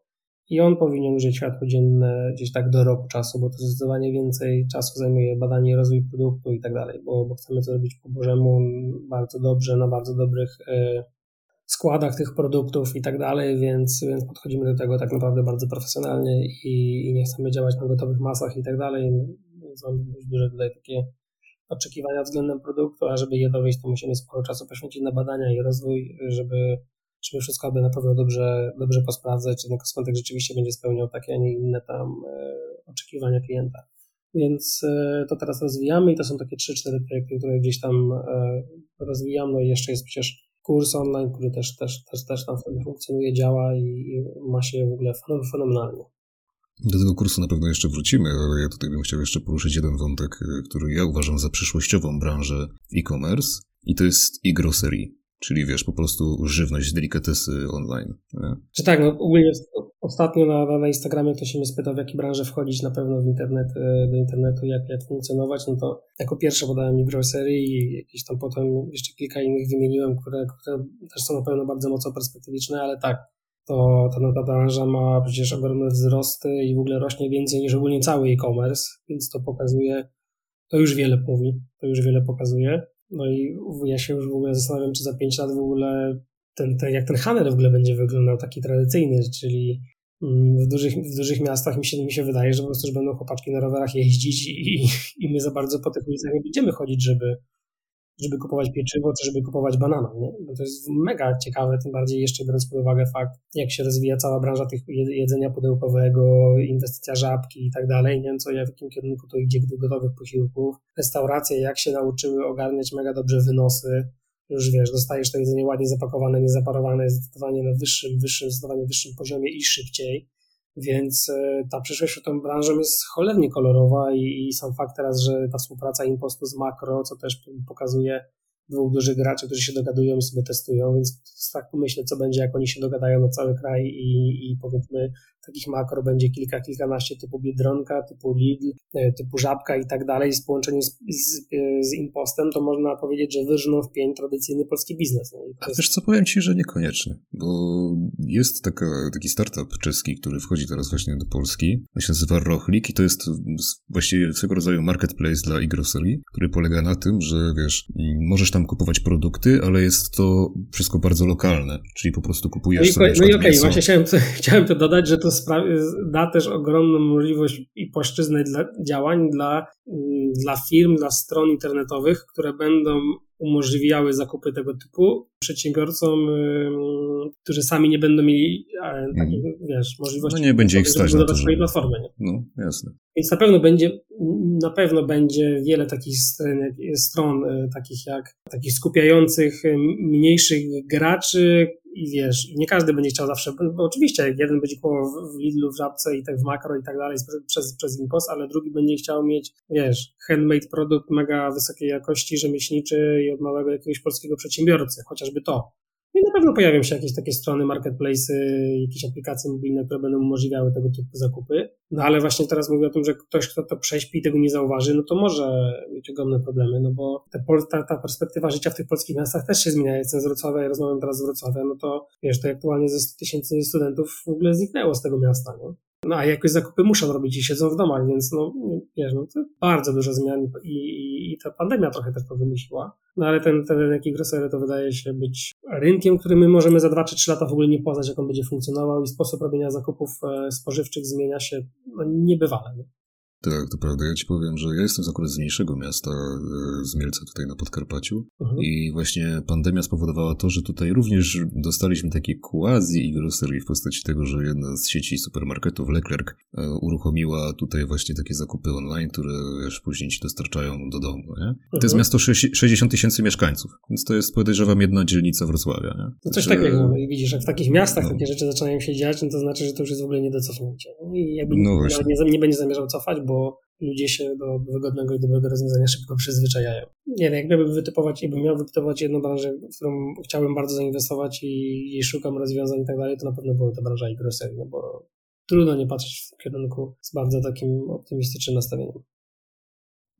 i on powinien użyć światło dzienne gdzieś tak do roku czasu, bo to zdecydowanie więcej czasu zajmuje badanie, rozwój produktu i tak dalej, bo, bo chcemy to zrobić po Bożemu bardzo dobrze, na bardzo dobrych y, składach tych produktów i tak dalej, więc, więc podchodzimy do tego tak naprawdę bardzo profesjonalnie i, i nie chcemy działać na gotowych masach i tak dalej, więc mam dość duże tutaj takie oczekiwania względem produktu, a żeby je dowieść, to musimy sporo czasu poświęcić na badania i rozwój, żeby żeby wszystko aby na pewno dobrze, dobrze posprawdzać, czy ten kosmetyk rzeczywiście będzie spełniał takie, a nie inne tam e, oczekiwania klienta. Więc e, to teraz rozwijamy i to są takie 3-4 projekty, które gdzieś tam e, rozwijam. No i jeszcze jest przecież kurs online, który też, też, też, też tam funkcjonuje, działa i, i ma się w ogóle fenomenalnie. Do tego kursu na pewno jeszcze wrócimy, ale ja tutaj bym chciał jeszcze poruszyć jeden wątek, który ja uważam za przyszłościową branżę e-commerce i to jest e-grocery. Czyli wiesz, po prostu żywność, delikatesy online. Nie? Czy tak, no ogólnie ostatnio na, na Instagramie ktoś mnie spytał, w jakie branże wchodzić na pewno w internet, e, do internetu, jak, jak funkcjonować, no to jako pierwsze podałem mi grocery i jakieś tam potem jeszcze kilka innych wymieniłem, które, które też są na pewno bardzo mocno perspektywiczne, ale tak, to, to ta branża ma przecież ogromne wzrosty i w ogóle rośnie więcej niż ogólnie cały e-commerce, więc to pokazuje, to już wiele mówi, to już wiele pokazuje. No i ja się już w ogóle zastanawiam, czy za 5 lat w ogóle ten, ten, jak ten handel w ogóle będzie wyglądał taki tradycyjny, czyli mm, w dużych, w dużych miastach mi się, mi się wydaje, że po prostu już będą chłopaczki na rowerach jeździć i, i my za bardzo po tych ulicach nie będziemy chodzić, żeby, żeby kupować pieczywo, czy żeby kupować banana, nie? Bo to jest mega ciekawe, tym bardziej jeszcze biorąc pod uwagę fakt, jak się rozwija cała branża tych jedzenia pudełkowego, inwestycja żabki i tak dalej, nie wiem co, w jakim kierunku to idzie do gotowych posiłków, restauracje jak się nauczyły ogarniać mega dobrze wynosy, już wiesz, dostajesz to jedzenie ładnie zapakowane, niezaparowane, zdecydowanie na wyższym, wyższym, zdecydowanie wyższym poziomie i szybciej. Więc e, ta przyszłość w tą branżą jest cholernie kolorowa i, i sam fakt teraz, że ta współpraca Impostu z Makro, co też pokazuje dwóch dużych graczy, którzy się dogadują i sobie testują, więc tak pomyślę, co będzie, jak oni się dogadają na cały kraj i, i powiedzmy takich makro będzie kilka, kilkanaście typu Biedronka, typu Lidl, e, typu Żabka i tak dalej, z połączeniem z, z, z Impostem, to można powiedzieć, że wyrżną w pień tradycyjny polski biznes. No A jest... co, powiem Ci, że niekoniecznie, bo jest taka, taki startup czeski, który wchodzi teraz właśnie do Polski, on się nazywa Rochlik i to jest właściwie swego rodzaju marketplace dla e-grocery, który polega na tym, że wiesz, możesz tam kupować produkty, ale jest to wszystko bardzo lokalne, czyli po prostu kupujesz no i, sobie No i okej, okay, właśnie chciałem, chciałem to dodać, że to da też ogromną możliwość i płaszczyznę dla działań dla, mm, dla firm, dla stron internetowych, które będą umożliwiały zakupy tego typu przedsiębiorcom, którzy sami nie będą mieli takiej, mm. wiesz, możliwości. No nie będzie ich stać na to, swojej platformy. Nie? No, jasne. Więc na pewno będzie, na pewno będzie wiele takich stron, stron e, takich jak, takich skupiających mniejszych graczy, i wiesz, nie każdy będzie chciał zawsze, bo oczywiście jeden będzie kupował w Lidlu, w Żabce i tak w Makro i tak dalej przez, przez Impos, ale drugi będzie chciał mieć, wiesz, handmade produkt mega wysokiej jakości, rzemieślniczy i od małego jakiegoś polskiego przedsiębiorcy, chociażby to. I na pewno pojawią się jakieś takie strony, marketplace, jakieś aplikacje mobilne, które będą umożliwiały tego typu zakupy. No ale właśnie teraz mówię o tym, że ktoś, kto to prześpi i tego nie zauważy, no to może mieć ogromne problemy, no bo ta, ta perspektywa życia w tych polskich miastach też się zmienia. Jestem z Wrocławia i rozmawiam teraz z Wrocławia, no to wiesz, to aktualnie ze 100 tysięcy studentów w ogóle zniknęło z tego miasta, nie? No a jakoś zakupy muszą robić i siedzą w domach, więc no wiesz, no to bardzo dużo zmian i, i, i ta pandemia trochę też to wymusiła. No ale ten, ten rynek grocery to wydaje się być rynkiem, który my możemy za 2 czy 3 lata w ogóle nie poznać, jak on będzie funkcjonował i sposób robienia zakupów e, spożywczych zmienia się no, niebywale. Nie? Tak, to prawda. Ja ci powiem, że ja jestem z akurat z mniejszego miasta, e, z Mielca tutaj na Podkarpaciu mhm. i właśnie pandemia spowodowała to, że tutaj również dostaliśmy takie quasi grocery w postaci tego, że jedna z sieci supermarketów, Leclerc, e, uruchomiła tutaj właśnie takie zakupy online, które wiesz, później ci dostarczają do domu, nie? To jest mhm. miasto 60 tysięcy mieszkańców, więc to jest podejrzewam jedna dzielnica Wrocławia, nie? To coś że... takiego, no i widzisz, jak w takich miastach no. takie rzeczy zaczynają się dziać, no to znaczy, że to już jest w ogóle nie do cofnięcia. I jakby no nie, nie będzie zamierzał cofać, bo ludzie się do wygodnego i dobrego rozwiązania szybko przyzwyczajają. Nie wiem, jak miałbym wytypować, jakbym miał wytypować jedną branżę, w którą chciałbym bardzo zainwestować i jej szukam rozwiązań i tak dalej, to na pewno była to branża e-grocery, no bo trudno nie patrzeć w kierunku z bardzo takim optymistycznym nastawieniem.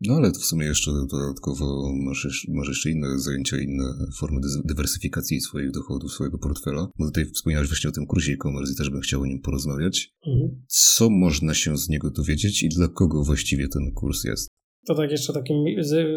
No ale w sumie jeszcze dodatkowo masz, masz jeszcze inne zajęcia, inne formy dywersyfikacji swoich dochodów, swojego portfela. Bo tutaj wspomniałeś właśnie o tym kursie e-commerce i też bym chciał o nim porozmawiać. Mhm. Co można się z niego dowiedzieć i dla kogo właściwie ten kurs jest? To tak jeszcze takim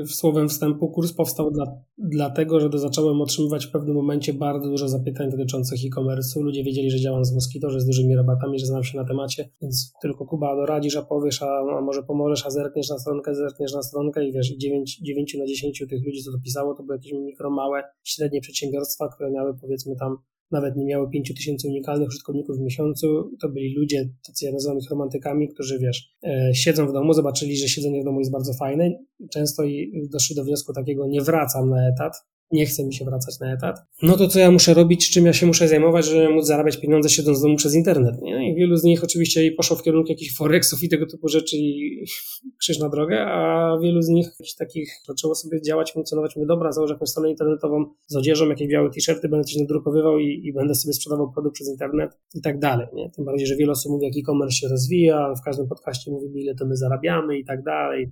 słowem wstępu, kurs powstał dla, dlatego, że zacząłem otrzymywać w pewnym momencie bardzo dużo zapytań dotyczących e-commerce'u. Ludzie wiedzieli, że działam z Moskito, że z dużymi rabatami, że znam się na temacie, więc tylko Kuba doradzisz, a powiesz, a, a może pomożesz, a zerkniesz na stronkę, zerkniesz na stronkę i wiesz, i 9, 9 na 10 tych ludzi, co to pisało, to były jakieś mikro, małe, średnie przedsiębiorstwa, które miały powiedzmy tam nawet nie miały 5000 unikalnych użytkowników w miesiącu. To byli ludzie, tacy ja nazywam ich romantykami, którzy wiesz, e, siedzą w domu, zobaczyli, że siedzenie w domu jest bardzo fajne. Często i doszli do wniosku takiego, nie wracam na etat, nie chce mi się wracać na etat, no to co ja muszę robić, czym ja się muszę zajmować, żeby móc zarabiać pieniądze siedząc w domu przez internet. Nie? I wielu z nich oczywiście poszło w kierunku jakichś forexów i tego typu rzeczy i krzyż na drogę, a wielu z nich takich zaczęło sobie działać, funkcjonować. Mówię, dobra, założę jakąś stronę internetową z odzieżą, jakieś białe t-shirty, będę coś nadrukowywał i, i, będę sobie sprzedawał produkt przez internet i tak dalej. Nie? Tym bardziej, że wiele osób mówi, jak e-commerce się rozwija, w każdym podcaście mówimy, ile to my zarabiamy i tak dalej.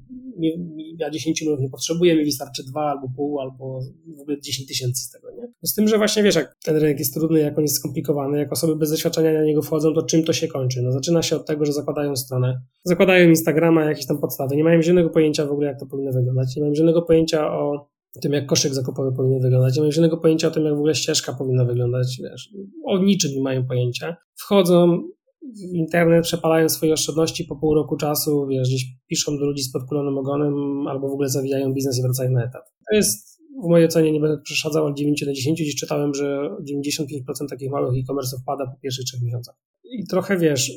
Ja 10 minut nie potrzebuję, mi wystarczy dwa albo pół, albo w ogóle 10 tysięcy z tego, nie? No z tym, że właśnie wiesz, jak ten rynek jest trudny, jak on jest skomplikowany, jak osoby bez doświadczenia na niego wchodzą, to czym to się kończy? No zaczyna się od tego, że zakładają stronę, zakładają Instagrama, jakieś tam podstawy, nie mają żadnego pojęcia w ogóle, jak to powinno wyglądać, nie mają żadnego pojęcia o tym, jak koszyk zakupowy powinien wyglądać, nie mają żadnego pojęcia o tym, jak w ogóle ścieżka powinna wyglądać, wiesz, o niczym nie mają pojęcia. Wchodzą, w internet, przepalają swoje oszczędności po pół roku czasu, wiesz, gdzieś piszą do ludzi z podkulonym ogonem albo w ogóle zawijają biznes i wracają na etat. To jest w mojej ocenie nie będę przeszadzał od 9 do 10, gdzieś czytałem, że 95% takich małych e-commerce'ów pada po pierwszych trzech miesiącach. I trochę wiesz,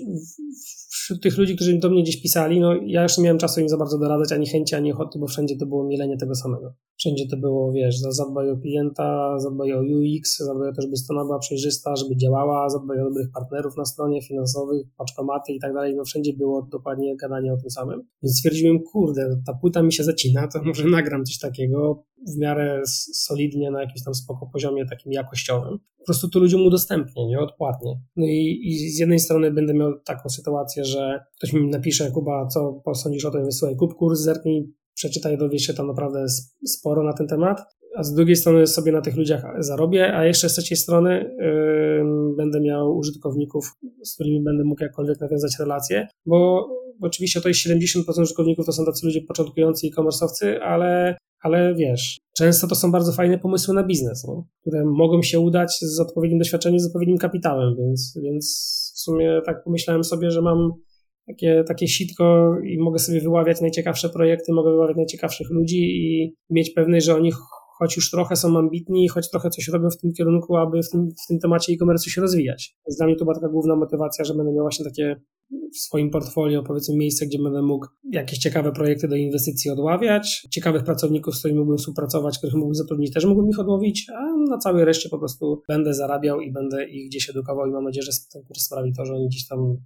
wśród tych ludzi, którzy do mnie gdzieś pisali, no ja już nie miałem czasu im za bardzo doradzać, ani chęci, ani ochoty, bo wszędzie to było mielenie tego samego. Wszędzie to było, wiesz, zadbaj o klienta, zadbaj o UX, zadbaj to, żeby strona była przejrzysta, żeby działała, zadbaj o dobrych partnerów na stronie finansowych, paczkomaty i tak dalej. No wszędzie było dokładnie gadanie o tym samym. Więc stwierdziłem, kurde, ta płyta mi się zacina, to może nagram coś takiego w miarę solidnie na jakimś tam spoko poziomie takim jakościowym. Po prostu to ludziom udostępnię, nie odpłatnie. No i, i z jednej strony będę miał taką sytuację, że ktoś mi napisze, Kuba, co posądzisz o tym, wysyłaj kup kurs, zerknij, przeczytaj, dowiesz się tam naprawdę sporo na ten temat, a z drugiej strony sobie na tych ludziach zarobię, a jeszcze z trzeciej strony yy, będę miał użytkowników, z którymi będę mógł jakkolwiek nawiązać relacje, bo oczywiście to jest 70% użytkowników to są tacy ludzie początkujący e-commerce'owcy, ale, ale wiesz, często to są bardzo fajne pomysły na biznes, nie? które mogą się udać z odpowiednim doświadczeniem, z odpowiednim kapitałem, więc, więc w sumie tak pomyślałem sobie, że mam takie, takie sitko i mogę sobie wyławiać najciekawsze projekty, mogę wyławiać najciekawszych ludzi i mieć pewność, że oni choć już trochę są ambitni, choć trochę coś robią w tym kierunku, aby w tym, w tym temacie e-commerce się rozwijać. Więc dla mnie to była taka główna motywacja, że będę miał właśnie takie w swoim portfolio, powiedzmy, miejsce, gdzie będę mógł jakieś ciekawe projekty do inwestycji odławiać, ciekawych pracowników, z którymi mógłbym współpracować, których mógłbym zatrudnić, też mógłbym ich odłowić, a na całej reszcie po prostu będę zarabiał i będę ich gdzieś edukował i mam nadzieję, że ten kurs sprawi to, że oni gdzieś tam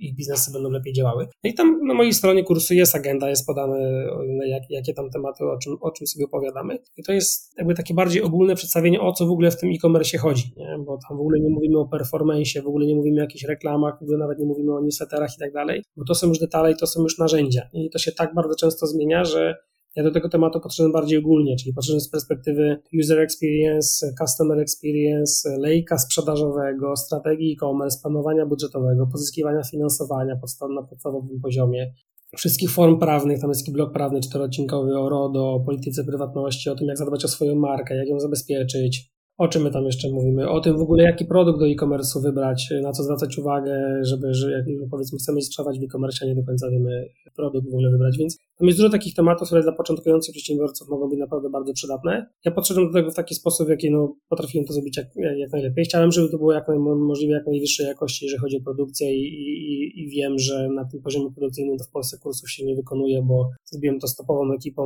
ich biznesy będą lepiej działały. No i tam na mojej stronie kursu jest agenda, jest podane, jak, jakie tam tematy, o czym, o czym sobie opowiadamy. I to jest jakby takie bardziej ogólne przedstawienie, o co w ogóle w tym e-commerce chodzi, nie? bo tam w ogóle nie mówimy o performance, w ogóle nie mówimy o jakichś reklamach, w ogóle nawet nie mówimy o newsletterach i tak dalej, bo to są już detale i to są już narzędzia. I to się tak bardzo często zmienia, że Ja do tego tematu podszedłem bardziej ogólnie, czyli podszedłem z perspektywy user experience, customer experience, lejka sprzedażowego, strategii e-commerce, planowania budżetowego, pozyskiwania finansowania na podstawowym poziomie, wszystkich form prawnych, tam jest taki blok prawny czterocinkowy o RODO, o polityce prywatności, o tym, jak zadbać o swoją markę, jak ją zabezpieczyć, o czym my tam jeszcze mówimy? O tym w ogóle, jaki produkt do e-commerce'u wybrać, na co zwracać uwagę, żeby, że jak powiedzmy chcemy sprzedawać w e-commerce, a nie do końca wiemy produkt w ogóle wybrać, więc tam jest dużo takich tematów, które dla początkujących przedsiębiorców mogą być naprawdę bardzo przydatne. Ja podszedłem do tego w taki sposób, w jaki no, potrafiłem to zrobić jak, jak najlepiej. Chciałem, żeby to było jak możliwie jak najwyższej jakości, jeżeli chodzi o produkcję i, i, i wiem, że na tym poziomie produkcyjnym to w Polsce kursów się nie wykonuje, bo zrobiłem to stopową ekipą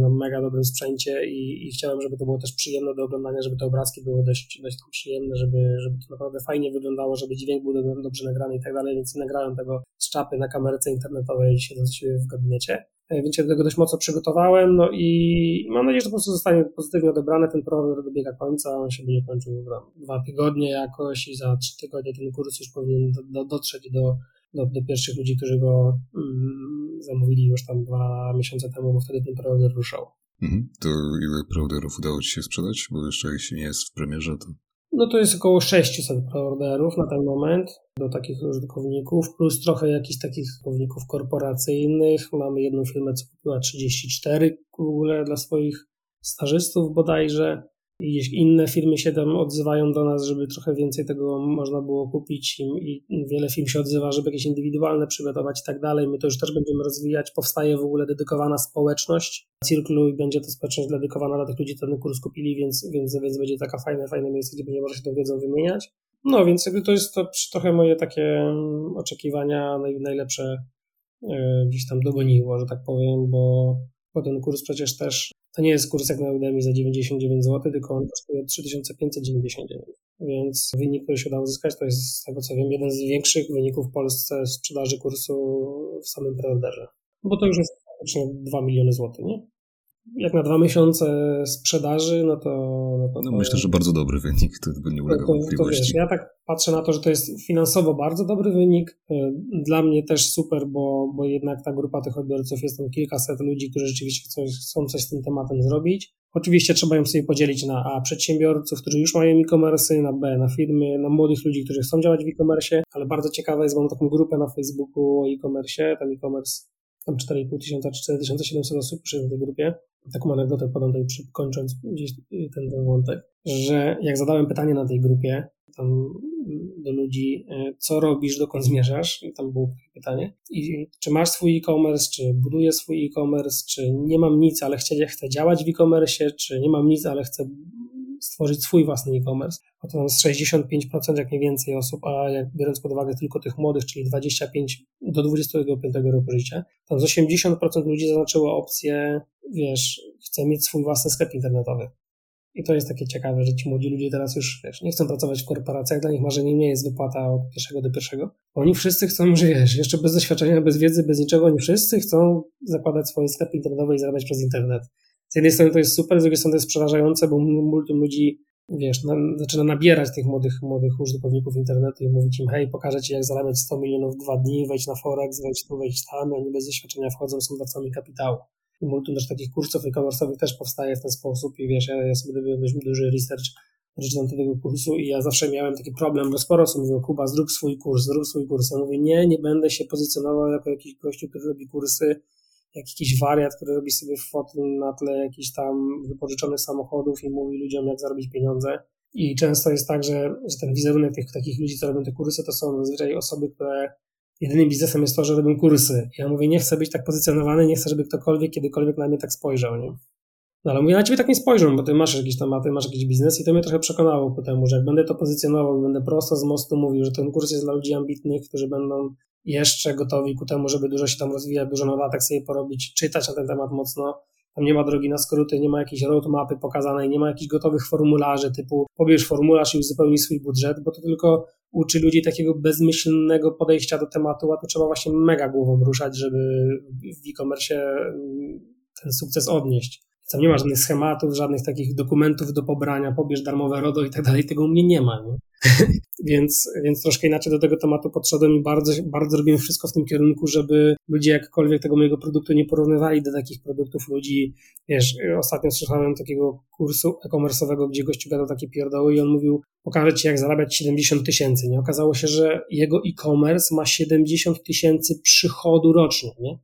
yy, mega dobrym sprzęcie i, i chciałem, żeby to było też przyjemne do oglądania żeby te obrazki były dość, dość przyjemne, żeby, żeby to naprawdę fajnie wyglądało, żeby dźwięk był dobrze nagrany i tak dalej, więc nagrałem tego z czapy na kamerce internetowej siedząc w gabinecie. E, więc się do tego dość mocno przygotowałem, no i mam nadzieję, że to po prostu zostanie pozytywnie odebrany. Ten program dobiega końca, on się będzie kończył dwa tygodnie jakoś i za trzy tygodnie ten kurs już powinien do, do, dotrzeć do, do, do, pierwszych ludzi, którzy go mm, zamówili już tam dwa miesiące temu, bo wtedy ten program ruszał. Mhm. To ile preorderów udało Ci się sprzedać? Bo jeszcze jeśli nie jest w premierze, to... No to jest około 600 preorderów na ten moment do takich użytkowników, plus trochę jakichś takich użytkowników korporacyjnych. Mamy jedną firmę, co kupiła 34 w ogóle dla swoich stażystów bodajże i inne firmy się tam odzywają do nas, żeby trochę więcej tego można było kupić i, wiele firm się odzywa, żeby jakieś indywidualne przygotować i tak dalej. My to już też będziemy rozwijać. Powstaje w ogóle dedykowana społeczność Cirklu i będzie to społeczność dedykowana dla tych ludzi, którzy ten kurs kupili, więc, więc, więc będzie taka fajne, fajne miejsce, gdzie będzie można się tą wiedzą wymieniać. No więc jakby to jest to trochę moje takie mm, oczekiwania naj, najlepsze yy, gdzieś tam dogoniło, że tak powiem, bo, bo ten kurs przecież też to nie jest kurs jak na Udemy za 99 zł, tylko on kosztuje 3599. Więc wynik, który się udało uzyskać, to jest z tego co wiem, jeden z większych wyników w Polsce sprzedaży kursu w samym preorderze. Bo to już jest praktycznie 2 miliony złotych, nie? Jak na dwa miesiące sprzedaży, no to... No, to, no myślę, że bardzo dobry wynik, to nie ulega wątpliwości. ja tak patrzę na to, że to jest finansowo bardzo dobry wynik. E, dla mnie też super, bo, bo jednak ta grupa tych odbiorców jest tam kilkaset ludzi, którzy rzeczywiście chcą, chcą coś z tym tematem zrobić. Oczywiście trzeba ją sobie podzielić na A przedsiębiorców, którzy już mają e-commerce, na B na firmy, na młodych ludzi, którzy chcą działać w e-commerce, ale bardzo ciekawe jest, bo mam taką grupę na Facebooku o e-commerce, ten e-commerce tam 4,5 tysiąca, 4700 osób przy tej grupie. Taką anegdotę podam tutaj kończąc gdzieś ten, ten wątek, że jak zadałem pytanie na tej grupie tam do ludzi, e, co robisz, dokąd zmierzasz, i tam było takie pytanie, i czy masz swój e-commerce, czy budujesz swój e-commerce, czy nie mam nic, ale chcę, chcę działać w e-commerce, czy nie mam nic, ale chcę stworzyć swój własny e-commerce. Z 65% jak nie więcej osób, a jak biorąc pod uwagę tylko tych młodych, czyli 25 do 25 roku życia, to z 80% ludzi zaznaczyło opcję, wiesz, chcę mieć swój własny sklep internetowy. I to jest takie ciekawe, że ci młodzi ludzie teraz już wiesz, nie chcą pracować w korporacjach, dla nich marzeniem nie jest wypłata od pierwszego do pierwszego. Oni wszyscy chcą, że wiesz, jeszcze bez doświadczenia, bez wiedzy, bez niczego, oni wszyscy chcą zakładać swoje sklepy internetowe i zarabiać przez internet z jednej strony to jest super, z drugiej strony to jest przerażające, bo multum ludzi, wiesz, na, zaczyna nabierać tych młodych, młodych użytkowników internetu i mówić im, hej, pokażę ci, jak zarabiać 100 milionów w dwa dni, wejdź na Forex, wejdź tu, wejdź tam, oni bez doświadczenia wchodzą, są dawcami kapitału. I multum też takich kursów e-commerce'owych też powstaje w ten sposób i wiesz, ja, ja sobie robiłem dość duży research przeczytam tego kursu i ja zawsze miałem taki problem, bo sporo osób mówiło, Kuba, zrób swój kurs, zrób swój kurs. Ja mówię, nie, nie będę się pozycjonował jako jakiś gościu, który robi kursy, jak jakiś wariat, który robi sobie foty na tle jakichś tam wypożyczonych samochodów i mówi ludziom, jak zarobić pieniądze. I często jest tak, że, że ten wizerunek tych takich ludzi, co robią te kursy, to są zazwyczaj osoby, które jedynym biznesem jest to, że robią kursy. Ja mówię, nie chcę być tak pozycjonowany, nie chcę, żeby ktokolwiek kiedykolwiek na mnie tak spojrzał, nie? No ale mówię, na ciebie tak nie spojrzą, bo ty masz jakieś tematy, masz jakiś biznes i to mnie trochę przekonało ku temu, że jak będę to pozycjonował, będę prosto z mostu mówił, że ten kurs jest dla ludzi ambitnych, którzy będą jeszcze gotowi ku temu, żeby dużo się tam rozwijać, dużo nowatek sobie porobić, czytać na ten temat mocno. Tam nie ma drogi na skróty, nie ma jakiejś roadmapy pokazanej, nie ma jakichś gotowych formularzy typu pobierz formularz i uzupełnij swój budżet, bo to tylko uczy ludzi takiego bezmyślnego podejścia do tematu, a to trzeba właśnie mega głową ruszać, żeby w e-commerce mm, ten sukces odnieść. Tam nie ma żadnych schematów, żadnych takich dokumentów do pobrania, pobierz darmowe RODO i tak dalej, tego u mnie nie ma. Nie? więc, więc troszkę inaczej do tego tematu podszedłem i bardzo, bardzo robiłem wszystko w tym kierunku, żeby ludzie jakkolwiek tego mojego produktu nie porównywali do takich produktów ludzi. Wiesz, ostatnio słyszałem takiego kursu e-commerce'owego, gdzie gościu gadał takie pierdoły i on mówił, pokażę ci jak zarabiać 70 tysięcy. Nie okazało się, że jego e-commerce ma 70 tysięcy przychodu rocznie, nie?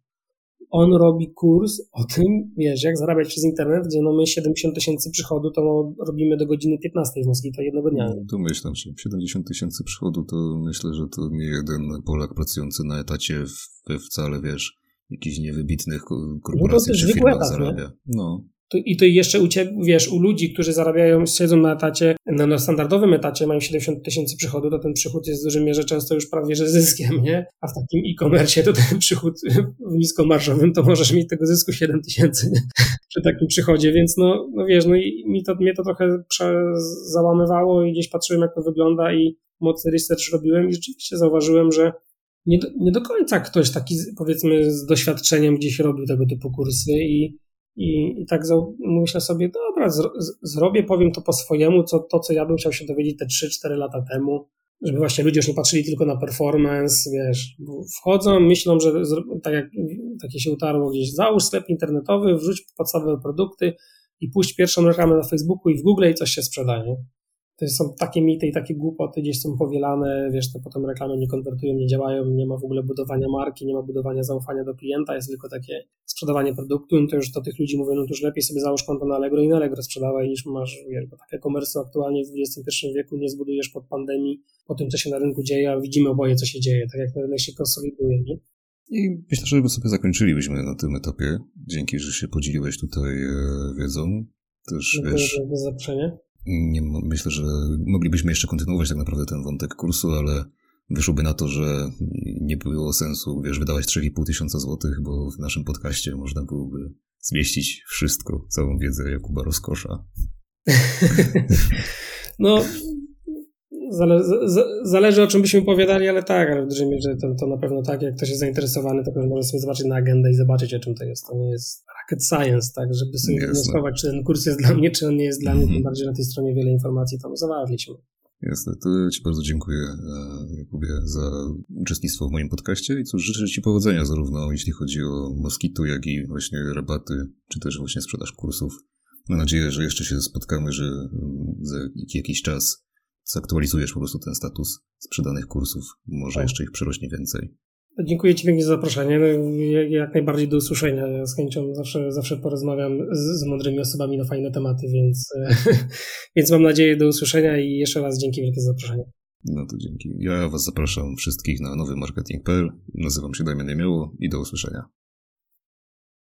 On robi kurs o tym, wiesz, jak zarabiać przez internet, gdzie no my 70 tysięcy przychodu to robimy do godziny 15 w Moskwie, to jednego dnia. Tu myślę, że 70 tysięcy przychodu to myślę, że to nie jeden Polak pracujący na etacie w, wcale, wiesz, jakichś niewybitnych korporacji no czy firmach zarabia. Nie? No. I to jeszcze u ciebie, wiesz, u ludzi, którzy zarabiają, siedzą na etacie, na, na standardowym etacie mają 70 tysięcy przychodu, to ten przychód jest w dużej mierze często już prawie że zyskiem, nie? A w takim e-commerce to ten przychód w niskomarżowym to możesz mieć tego zysku 7 tysięcy przy takim przychodzie, więc no, no wiesz, no i mi to, mnie to trochę załamywało i gdzieś patrzyłem jak to wygląda i mocny research robiłem i rzeczywiście zauważyłem, że nie do, nie do końca ktoś taki powiedzmy z doświadczeniem gdzieś robił tego typu kursy i i, i tak myślę sobie, dobra, zrobię, powiem to po swojemu, co, to, co ja bym chciał się dowiedzieć te 3-4 lata temu, żeby właśnie ludzie już nie patrzyli tylko na performance, wiesz, wchodzą, myślą, że tak jak takie się utarło gdzieś, załóż sklep internetowy, wrzuć podstawowe produkty i puść pierwszą reklamę na Facebooku i w Google i coś się sprzedaje to są takie mity i takie głupoty gdzieś są powielane, wiesz, to potem reklamy nie konwertują, nie działają, nie ma w ogóle budowania marki, nie ma budowania zaufania do klienta, jest tylko takie sprzedawanie produktu, no to już to tych ludzi mówią, no to już lepiej sobie załóż konto na Allegro i na Allegro sprzedawaj niż masz, wiesz, bo takie komercje aktualnie w XXI wieku nie zbudujesz pod pandemii, po tym, co się na rynku dzieje, a widzimy oboje, co się dzieje, tak jak rynek się konsoliduje, nie? I myślę, że sobie zakończylibyśmy na tym etapie. Dzięki, że się podzieliłeś tutaj e, wiedzą. Też, Dziękuję wiesz, za zaproszenie. Nie, myślę, że moglibyśmy jeszcze kontynuować tak naprawdę ten wątek kursu, ale wyszłoby na to, że nie było sensu, wiesz, wydawać 3,5 tysiąca złotych, bo w naszym podcaście można byłoby zmieścić wszystko, całą wiedzę Jakuba Rozkosza. no, zale, zależy o czym byśmy opowiadali, ale tak, ale w dużej mierze to, to na pewno tak, jak ktoś jest zainteresowany, to może sobie zobaczyć na agendę i zobaczyć o czym to jest. To nie jest rocket science, tak, żeby sobie wnioskować, czy ten kurs jest dla mnie, czy on nie jest dla mnie, tym mhm. bardziej na tej stronie wiele informacji tam zawarliśmy. Jasne, to Ci bardzo dziękuję, e, Jakubie, za uczestnictwo w moim podcaście i cóż, życzę Ci powodzenia zarówno jeśli chodzi o Moskito, jak i właśnie rabaty, czy też właśnie sprzedaż kursów. Mam nadzieję, że jeszcze się spotkamy, że mm, za jakiś czas zaktualizujesz po prostu ten status sprzedanych kursów. Może tak. jeszcze ich przyrośnie więcej. Dziękuję Ci pięknie za zaproszenie. No, jak najbardziej do usłyszenia. Ja z chęcią zawsze, zawsze porozmawiam z, z mądrymi osobami na fajne tematy, więc, więc mam nadzieję do usłyszenia i jeszcze raz dzięki wielkie za zaproszenie. No to dzięki. Ja Was zapraszam wszystkich na nowy marketing.pl. Nazywam się Damian Niemioło i do usłyszenia.